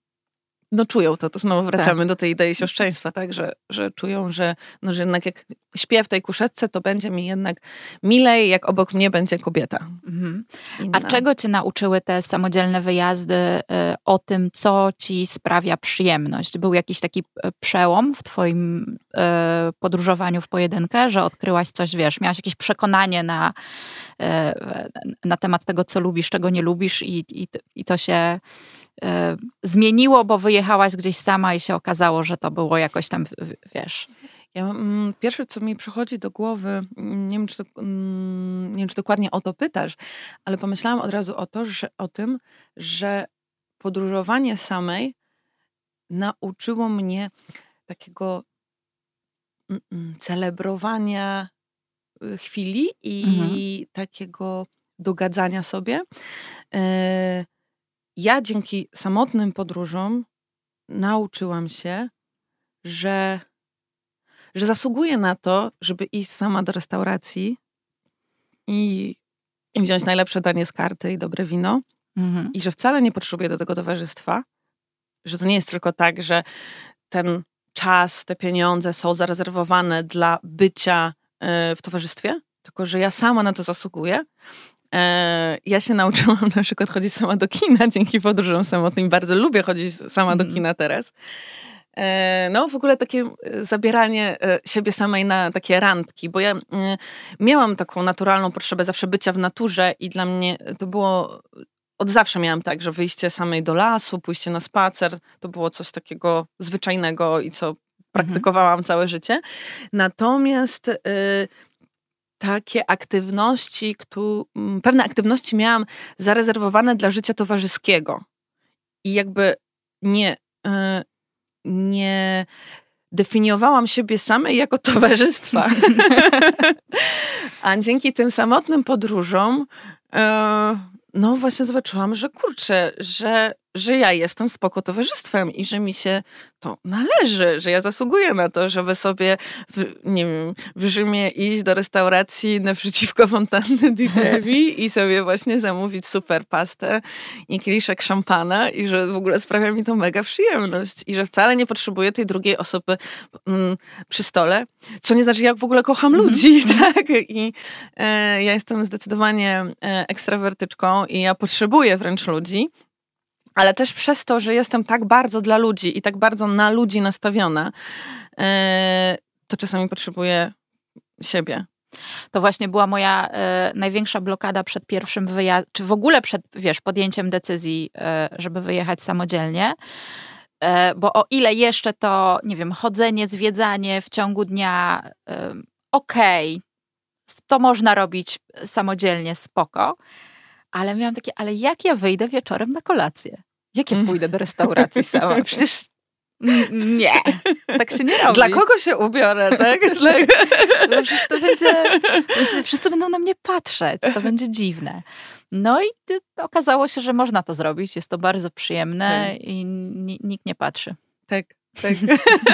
no czują to, to znowu wracamy tak. do tej idei siostrzeństwa, tak, że, że czują, że, no, że jednak jak śpię w tej kuszetce, to będzie mi jednak milej, jak obok mnie będzie kobieta. Mhm. A czego cię nauczyły te samodzielne wyjazdy y, o tym, co ci sprawia przyjemność? Był jakiś taki e, przełom w twoim y, podróżowaniu w pojedynkę, że odkryłaś coś, wiesz, miałaś jakieś przekonanie na, y, na temat tego, co lubisz, czego nie lubisz i, i, i to się E, zmieniło, bo wyjechałaś gdzieś sama i się okazało, że to było jakoś tam, wiesz. Ja, mm, pierwsze, co mi przychodzi do głowy, mm, nie wiem, czy mm, nie wiem, czy dokładnie o to pytasz, ale pomyślałam od razu o, to, że, o tym, że podróżowanie samej nauczyło mnie takiego celebrowania y, chwili i mhm. takiego dogadzania sobie. E, ja dzięki samotnym podróżom nauczyłam się, że, że zasługuję na to, żeby iść sama do restauracji i, i wziąć najlepsze danie z karty i dobre wino. Mhm. I że wcale nie potrzebuję do tego towarzystwa. Że to nie jest tylko tak, że ten czas, te pieniądze są zarezerwowane dla bycia y, w towarzystwie, tylko że ja sama na to zasługuję E, ja się nauczyłam na przykład chodzić sama do kina dzięki podróżom samotnym. Bardzo lubię chodzić sama do mhm. kina teraz. E, no, w ogóle takie e, zabieranie siebie samej na takie randki, bo ja miałam taką naturalną potrzebę zawsze bycia w naturze i dla mnie to było od zawsze miałam tak, że wyjście samej do lasu, pójście na spacer, to było coś takiego zwyczajnego i co mhm. praktykowałam mhm. całe życie. Natomiast takie aktywności, mm, pewne aktywności miałam zarezerwowane dla życia towarzyskiego. I jakby nie, e, nie definiowałam siebie samej jako towarzystwa. A dzięki tym samotnym podróżom, e, no właśnie zobaczyłam, że kurczę, że że ja jestem spoko towarzystwem i że mi się to należy, że ja zasługuję na to, żeby sobie, w, nie wiem, w Rzymie iść do restauracji naprzeciwko fontanny di Trevi i sobie właśnie zamówić super pastę i kieliszek szampana i że w ogóle sprawia mi to mega przyjemność i że wcale nie potrzebuję tej drugiej osoby mm, przy stole, co nie znaczy, jak w ogóle kocham -hmm. ludzi, tak? I e, ja jestem zdecydowanie e, ekstrawertyczką i ja potrzebuję wręcz ludzi, ale też przez to, że jestem tak bardzo dla ludzi i tak bardzo na ludzi nastawiona, e, to czasami potrzebuję siebie. To właśnie była moja e, największa blokada przed pierwszym wyjazdem, czy w ogóle przed, wiesz, podjęciem decyzji, e, żeby wyjechać samodzielnie. E, bo o ile jeszcze to, nie wiem, chodzenie, zwiedzanie w ciągu dnia, e, okej, okay, to można robić samodzielnie, spoko. Ale miałam takie, ale jak ja wyjdę wieczorem na kolację? Jak ja mm. pójdę do restauracji sama? Przecież nie, tak się nie robi. Dla kogo się ubiorę, tak? Dla... No, przecież to będzie, wszyscy będą na mnie patrzeć, to będzie dziwne. No i okazało się, że można to zrobić, jest to bardzo przyjemne Co? i nikt nie patrzy. Tak, tak.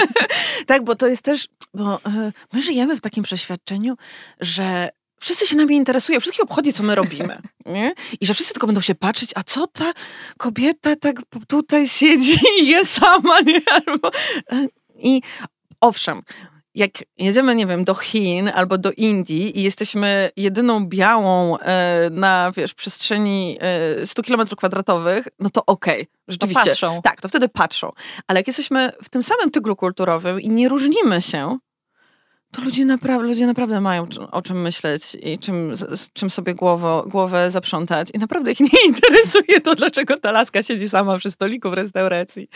tak, bo to jest też, bo e, my żyjemy w takim przeświadczeniu, że wszyscy się nami interesują, wszystkich obchodzi, co my robimy. Nie? I że wszyscy tylko będą się patrzeć, a co ta kobieta tak tutaj siedzi i je sama, nie? I owszem, jak jedziemy, nie wiem, do Chin albo do Indii i jesteśmy jedyną białą e, na, wiesz, przestrzeni e, 100 km kwadratowych, no to okej, okay, rzeczywiście. To patrzą. Tak, to wtedy patrzą. Ale jak jesteśmy w tym samym tyglu kulturowym i nie różnimy się, to ludzie, naprawdę, ludzie naprawdę mają o czym myśleć i czym, czym sobie głowę, głowę zaprzątać. I naprawdę ich nie interesuje to, dlaczego ta laska siedzi sama przy stoliku w restauracji.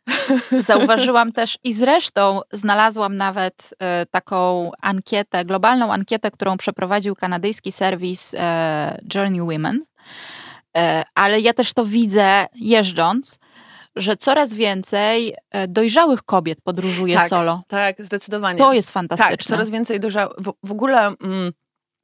Zauważyłam też i zresztą znalazłam nawet e, taką ankietę, globalną ankietę, którą przeprowadził kanadyjski serwis e, Journey Women. E, ale ja też to widzę jeżdżąc, że coraz więcej e, dojrzałych kobiet podróżuje tak, solo. Tak, zdecydowanie. To jest fantastyczne. Tak, coraz więcej dojrzałych. W, w, ogóle mm,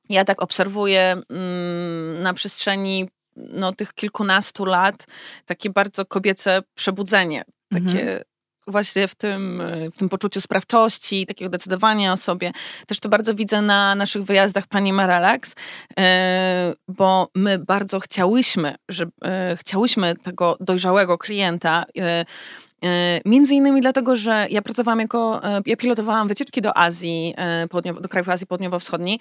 ja tak obserwuję mm, na przestrzeni no, tych kilkunastu lat takie bardzo kobiece przebudzenie. Takie mhm właśnie w tym, w tym poczuciu sprawczości, takiego decydowania o sobie. Też to bardzo widzę na naszych wyjazdach pani Marelax, e, bo my bardzo chciałyśmy, że, e, chciałyśmy tego dojrzałego klienta, e, E, między innymi dlatego, że ja pracowałam jako, e, ja pilotowałam wycieczki do Azji, e, do krajów Azji Południowo-Wschodniej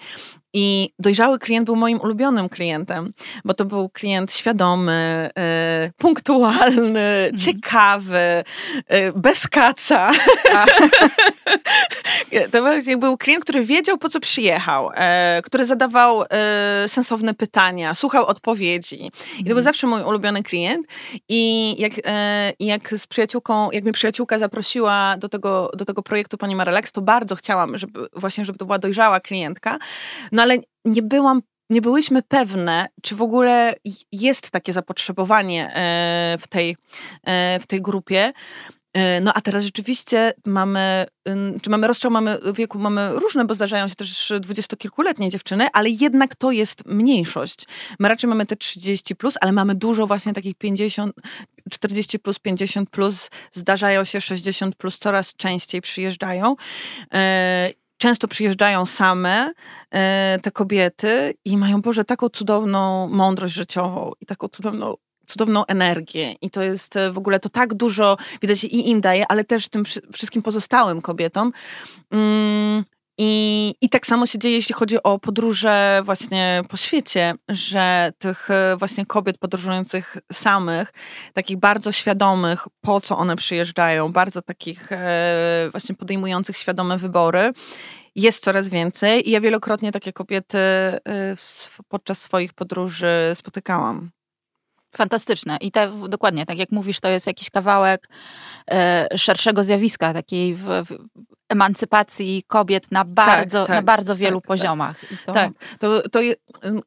i dojrzały klient był moim ulubionym klientem, bo to był klient świadomy, punktualny, mhm. ciekawy, bez kaca. to był klient, który wiedział, po co przyjechał, który zadawał sensowne pytania, słuchał odpowiedzi. I to był mhm. zawsze mój ulubiony klient. I jak, jak z przyjaciółką jak mnie przyjaciółka zaprosiła do tego, do tego projektu Pani Marelax, to bardzo chciałam, żeby właśnie, żeby to była dojrzała klientka, no ale nie byłam nie byłyśmy pewne, czy w ogóle jest takie zapotrzebowanie e, w tej, e, w tej grupie. E, no a teraz rzeczywiście mamy, czy mamy rozstrzał, mamy wieku, mamy różne, bo zdarzają się też dwudziestokilkuletnie dziewczyny, ale jednak to jest mniejszość. My raczej mamy te 30 plus, ale mamy dużo właśnie takich 50, 40 plus, 50 plus, zdarzają się 60 plus, coraz częściej przyjeżdżają. E, często przyjeżdżają same e, te kobiety i mają, Boże, taką cudowną mądrość życiową i taką cudowną cudowną energię i to jest e, w ogóle to tak dużo, widać i im daje, ale też tym wszystkim pozostałym kobietom. Mm, I, I tak samo się dzieje, jeśli chodzi o podróże właśnie po świecie, że tych e, właśnie kobiet podróżujących samych, takich bardzo świadomych, po co one przyjeżdżają, bardzo takich e, właśnie podejmujących świadome wybory, jest coraz więcej i ja wielokrotnie takie kobiety podczas swoich podróży spotykałam. Fantastyczne. I te, dokładnie, tak jak mówisz, to jest jakiś kawałek e, szerszego zjawiska, takiej w, w emancypacji kobiet na bardzo, tak, tak, na bardzo wielu tak, tak. poziomach. To... Tak, to, to je,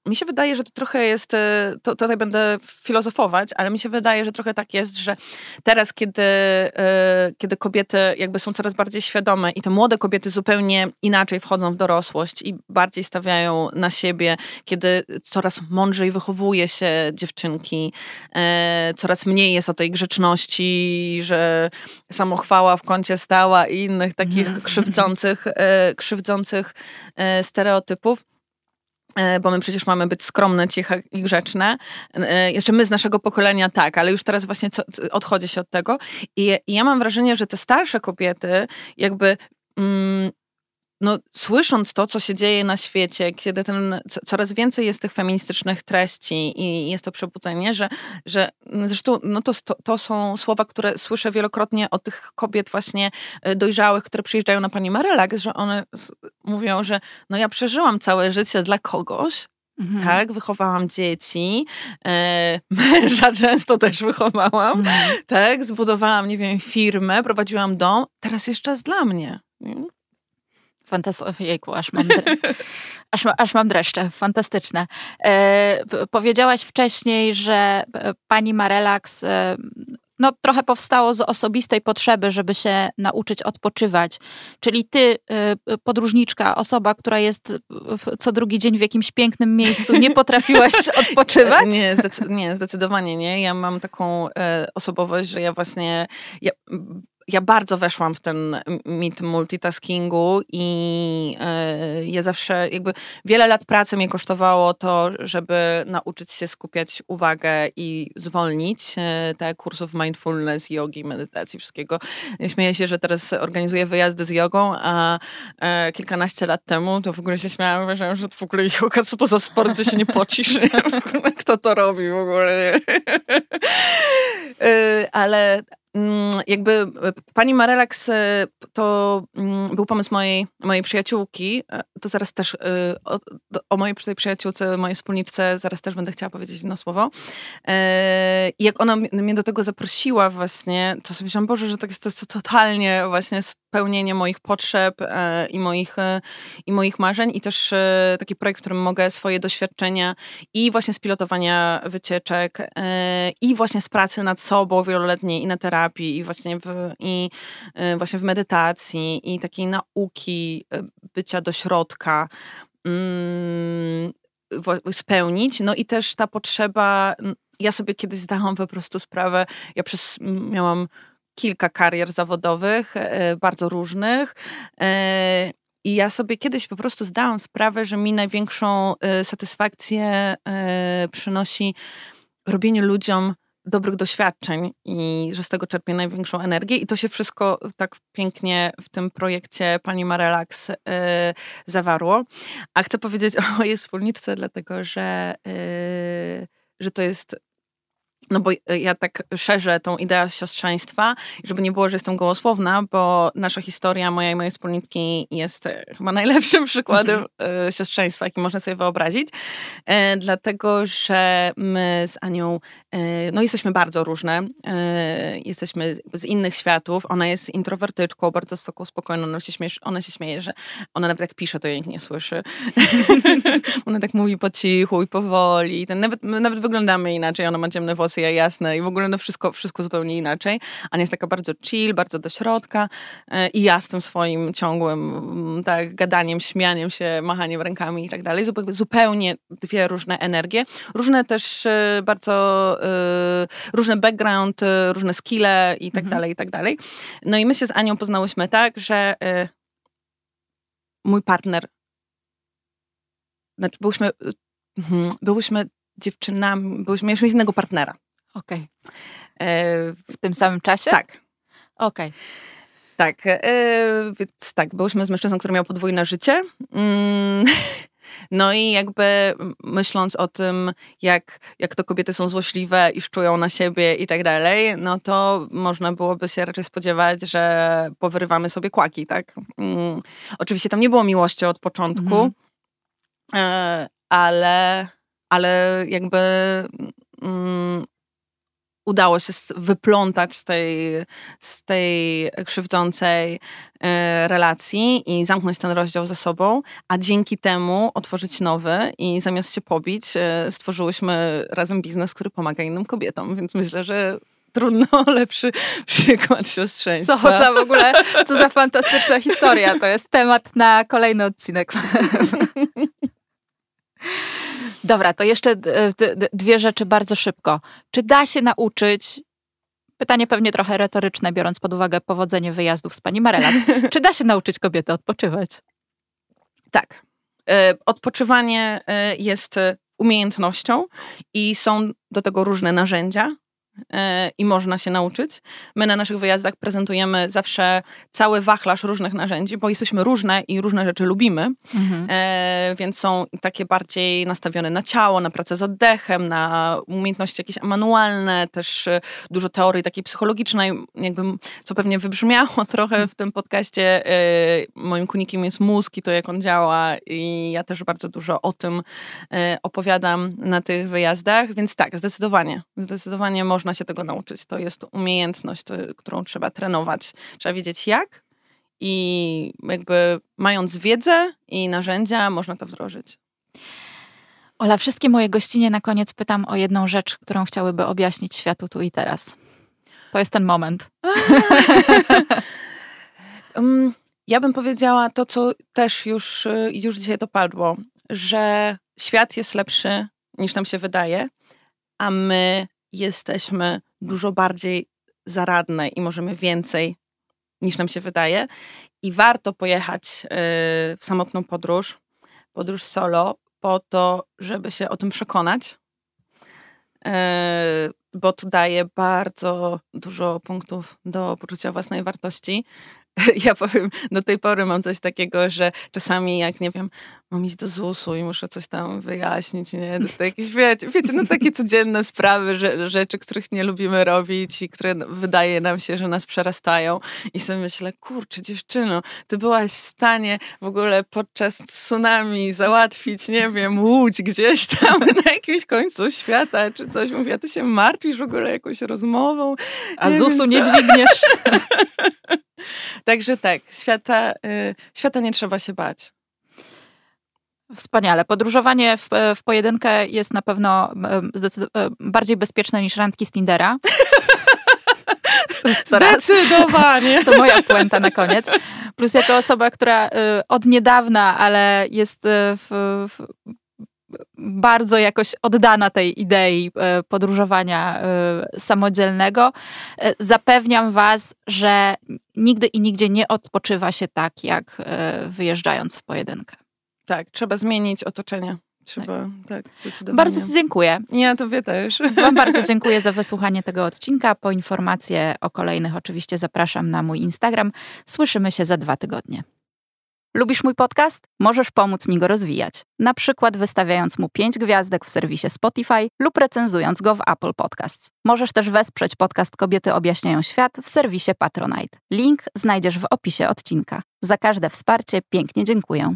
mi się wydaje, że to trochę jest, e, to, tutaj będę filozofować, ale mi się wydaje, że trochę tak jest, że teraz, kiedy, e, kiedy kobiety jakby są coraz bardziej świadome i te młode kobiety zupełnie inaczej wchodzą w dorosłość i bardziej stawiają na siebie, kiedy coraz mądrzej wychowuje się dziewczynki, e, coraz mniej jest o tej grzeczności, że samochwała w kącie stała i innych takich mhm. krzywdzących, krzywdzących stereotypów bo my przecież mamy być skromne, ciche i grzeczne. Jeszcze my z naszego pokolenia tak, ale już teraz właśnie co, odchodzi się od tego. I, I, ja mam wrażenie, że te starsze kobiety jakby mm, no, słysząc to, co się dzieje na świecie, kiedy ten, coraz więcej jest tych feministycznych treści i jest to przebudzenie, że, że zresztą no to, to, są słowa, które słyszę wielokrotnie od tych kobiet właśnie e, dojrzałych, które przyjeżdżają na pani Marelak, że one mówią, że no ja przeżyłam całe życie dla kogoś, Mhm. Tak, wychowałam dzieci, e, męża często też wychowałam, mhm. tak, zbudowałam, nie wiem, firmę, prowadziłam dom, teraz jest czas dla mnie. Fantastycznie, aż mam, aż, aż mam dreszcze. Fantastyczne. E, powiedziałaś wcześniej, że e, pani Marelax e, no, trochę powstało z osobistej potrzeby, żeby się nauczyć odpoczywać. Czyli ty, e, podróżniczka, osoba, która jest co drugi dzień w jakimś pięknym miejscu, nie potrafiłaś odpoczywać? Nie, zdecy nie zdecydowanie nie. Ja mam taką e, osobowość, że ja właśnie... Ja, ja bardzo weszłam w ten mit multitaskingu i yy, ja zawsze jakby wiele lat pracy mnie kosztowało to, żeby nauczyć się skupiać uwagę i zwolnić yy, te kursów mindfulness, yogi, medytacji, wszystkiego. Śmieję się, że teraz organizuję wyjazdy z jogą, a yy, kilkanaście lat temu to w ogóle się śmiałam, uważałam, że to w ogóle yoga, co to za sport, że się nie pocisz, kto to robi w ogóle. ale jakby e, pani Marelax e, to mm, był pomysł mojej, mojej przyjaciółki. E, to zaraz też o, o mojej przyjaciółce, mojej wspólniczce zaraz też będę chciała powiedzieć jedno słowo. I jak ona mnie do tego zaprosiła właśnie, to sobie myślałam, Boże, że to jest, to jest totalnie właśnie spełnienie moich potrzeb i moich, i moich marzeń i też taki projekt, w którym mogę swoje doświadczenia i właśnie z pilotowania wycieczek i właśnie z pracy nad sobą wieloletniej i na terapii terapii i właśnie w, i y, właśnie w medytacji i takiej nauki y, bycia do środka mm, spełnić. No i też ta potrzeba, ja sobie kiedyś zdałam po prostu sprawę, ja przez, miałam kilka karier zawodowych, y, bardzo różnych. I ja sobie kiedyś po prostu zdałam sprawę, że mi największą satysfakcję przynosi robienie ludziom dobrych doświadczeń i że z tego czerpię największą energię. I to się wszystko tak pięknie w tym projekcie pani Marelax yy, zawarło. A chcę powiedzieć o mojej wspólniczce, dlatego że, yy, że to jest no bo e, ja tak szerzę tą ideę siostrzeństwa, żeby nie było, że jestem gołosłowna, bo nasza historia, moja i mojej wspólniki jest e, chyba najlepszym przykładem mhm. siostrzeństwa, jaki można sobie wyobrazić, e, dlatego, że my z Anią, e, no jesteśmy bardzo różne, e, jesteśmy z innych światów, ona jest introwertyczką, bardzo taką spokojną, ona się, śmieje, ona się śmieje, że ona nawet jak pisze, to jej nikt nie słyszy. ona tak mówi po cichu i powoli, ten, nawet, nawet wyglądamy inaczej, ona ma ciemne włosy, ja jasne i w ogóle no wszystko, wszystko zupełnie inaczej. Ania jest taka bardzo chill, bardzo do środka e, i ja z tym swoim ciągłym mm, tak, gadaniem, śmianiem się, machaniem rękami i tak dalej. Zupełnie dwie różne energie. Różne też e, bardzo, e, różny background, różne skille i tak mhm. dalej, i tak dalej. No i my się z Anią poznałyśmy tak, że mój partner znaczy byłyśmy, mhm, byłyśmy dziewczynami, byłyśmy, mieliśmy innego partnera. Okej. Okay. E, w tym samym czasie? Tak. Okej. Okay. Tak, e, więc tak, byłyśmy z mężczyzną, który miał podwójne życie. Mm, no i jakby myśląc o tym, jak, jak to kobiety są złośliwe i szczują na siebie i tak dalej, no to można byłoby się raczej spodziewać, że powyrywamy sobie kłaki, tak? Mm, oczywiście tam nie było miłości od początku, mm. ale, ale jakby mm, udało się wyplątać z tej, z tej krzywdzącej e, relacji i zamknąć ten rozdział ze sobą, a dzięki temu otworzyć nowy i zamiast się pobić, e, stworzyłyśmy razem biznes, który pomaga innym kobietom, więc myślę, że trudno lepszy przykład siostrzeństwa. Co za w ogóle, co za fantastyczna historia. To jest temat na kolejny odcinek. Dobra, to jeszcze dwie rzeczy bardzo szybko. Czy da się nauczyć Pytanie pewnie trochę retoryczne, biorąc pod uwagę powodzenie wyjazdów z pani Marelac. Czy da się nauczyć kobiety odpoczywać? Tak. E, odpoczywanie e, jest umiejętnością i są do tego różne narzędzia. E, i można się nauczyć. My na naszych wyjazdach prezentujemy zawsze cały wachlarz różnych narzędzi, bo jesteśmy różne i różne rzeczy lubimy, mhm. E, więc są takie bardziej nastawione na ciało, na pracę z oddechem, na umiejętności jakieś manualne, też e, dużo teorii takiej psychologicznej, jakby, co pewnie wybrzmiało trochę w tym podcaście. Moim kunikiem jest mózg i to, jak on działa i ja też bardzo dużo o tym opowiadam na tych wyjazdach, więc tak, zdecydowanie, zdecydowanie można można się tego nauczyć. To jest umiejętność, którą trzeba trenować. Trzeba wiedzieć jak i jakby mając wiedzę i narzędzia, można to wdrożyć. Ola, wszystkie moje gościnie na koniec pytam o jedną rzecz, którą chciałyby objaśnić światu tu i teraz. To jest ten moment. um, ja bym powiedziała to, co też już, y, już dzisiaj dopadło, że świat jest lepszy niż nam się wydaje, a my jesteśmy dużo bardziej zaradne i możemy więcej niż nam się wydaje. I warto pojechać y, w samotną podróż, podróż solo, po to, żeby się o tym przekonać, y, bo to daje bardzo dużo punktów do poczucia własnej wartości. Ja powiem, do tej pory mam coś takiego, że czasami jak, nie wiem, mam iść do ZUS-u i muszę coś tam wyjaśnić, nie? Dostaję jakieś, wiecie, wiecie, no takie codzienne sprawy, że, rzeczy, których nie lubimy robić i które wydaje nam się, że nas przerastają. I sobie myślę, kurczę, dziewczyno, ty byłaś w stanie w ogóle podczas tsunami załatwić, nie wiem, łódź gdzieś tam na jakimś końcu świata, czy coś. Mówię, a ty się martwisz w ogóle jakąś rozmową. A ZUS-u nie dźwigniesz. Także tak, świata, y, świata nie trzeba się bać. Wspaniale. Podróżowanie w, w pojedynkę jest na pewno bardziej bezpieczne niż randki z Tindera. Zdecydowanie. To moja puenta na koniec. Plus jako osoba, która y, od niedawna, ale jest y, w, w bardzo jakoś oddana tej idei e, podróżowania e, samodzielnego. E, zapewniam Was, że nigdy i nigdzie nie odpoczywa się tak, jak wyjeżdżając w pojedynkę. Tak, trzeba zmienić otoczenie. Trzeba, tak, tak Bardzo dziękuję. Ja tobie też. Wam bardzo dziękuję za wysłuchanie tego odcinka. Po informacje o kolejnych oczywiście zapraszam na mój Instagram. Słyszymy się za dwa tygodnie. Lubisz mój podcast? Możesz pomóc mi go rozwijać. Na przykład wystawiając mu 5 gwiazdek w serwisie Spotify lub recenzując go w Apple Podcasts. Możesz też wesprzeć podcast Kobiety objaśniają świat w serwisie Patronite. Link znajdziesz w opisie odcinka. Za każde wsparcie pięknie dziękuję.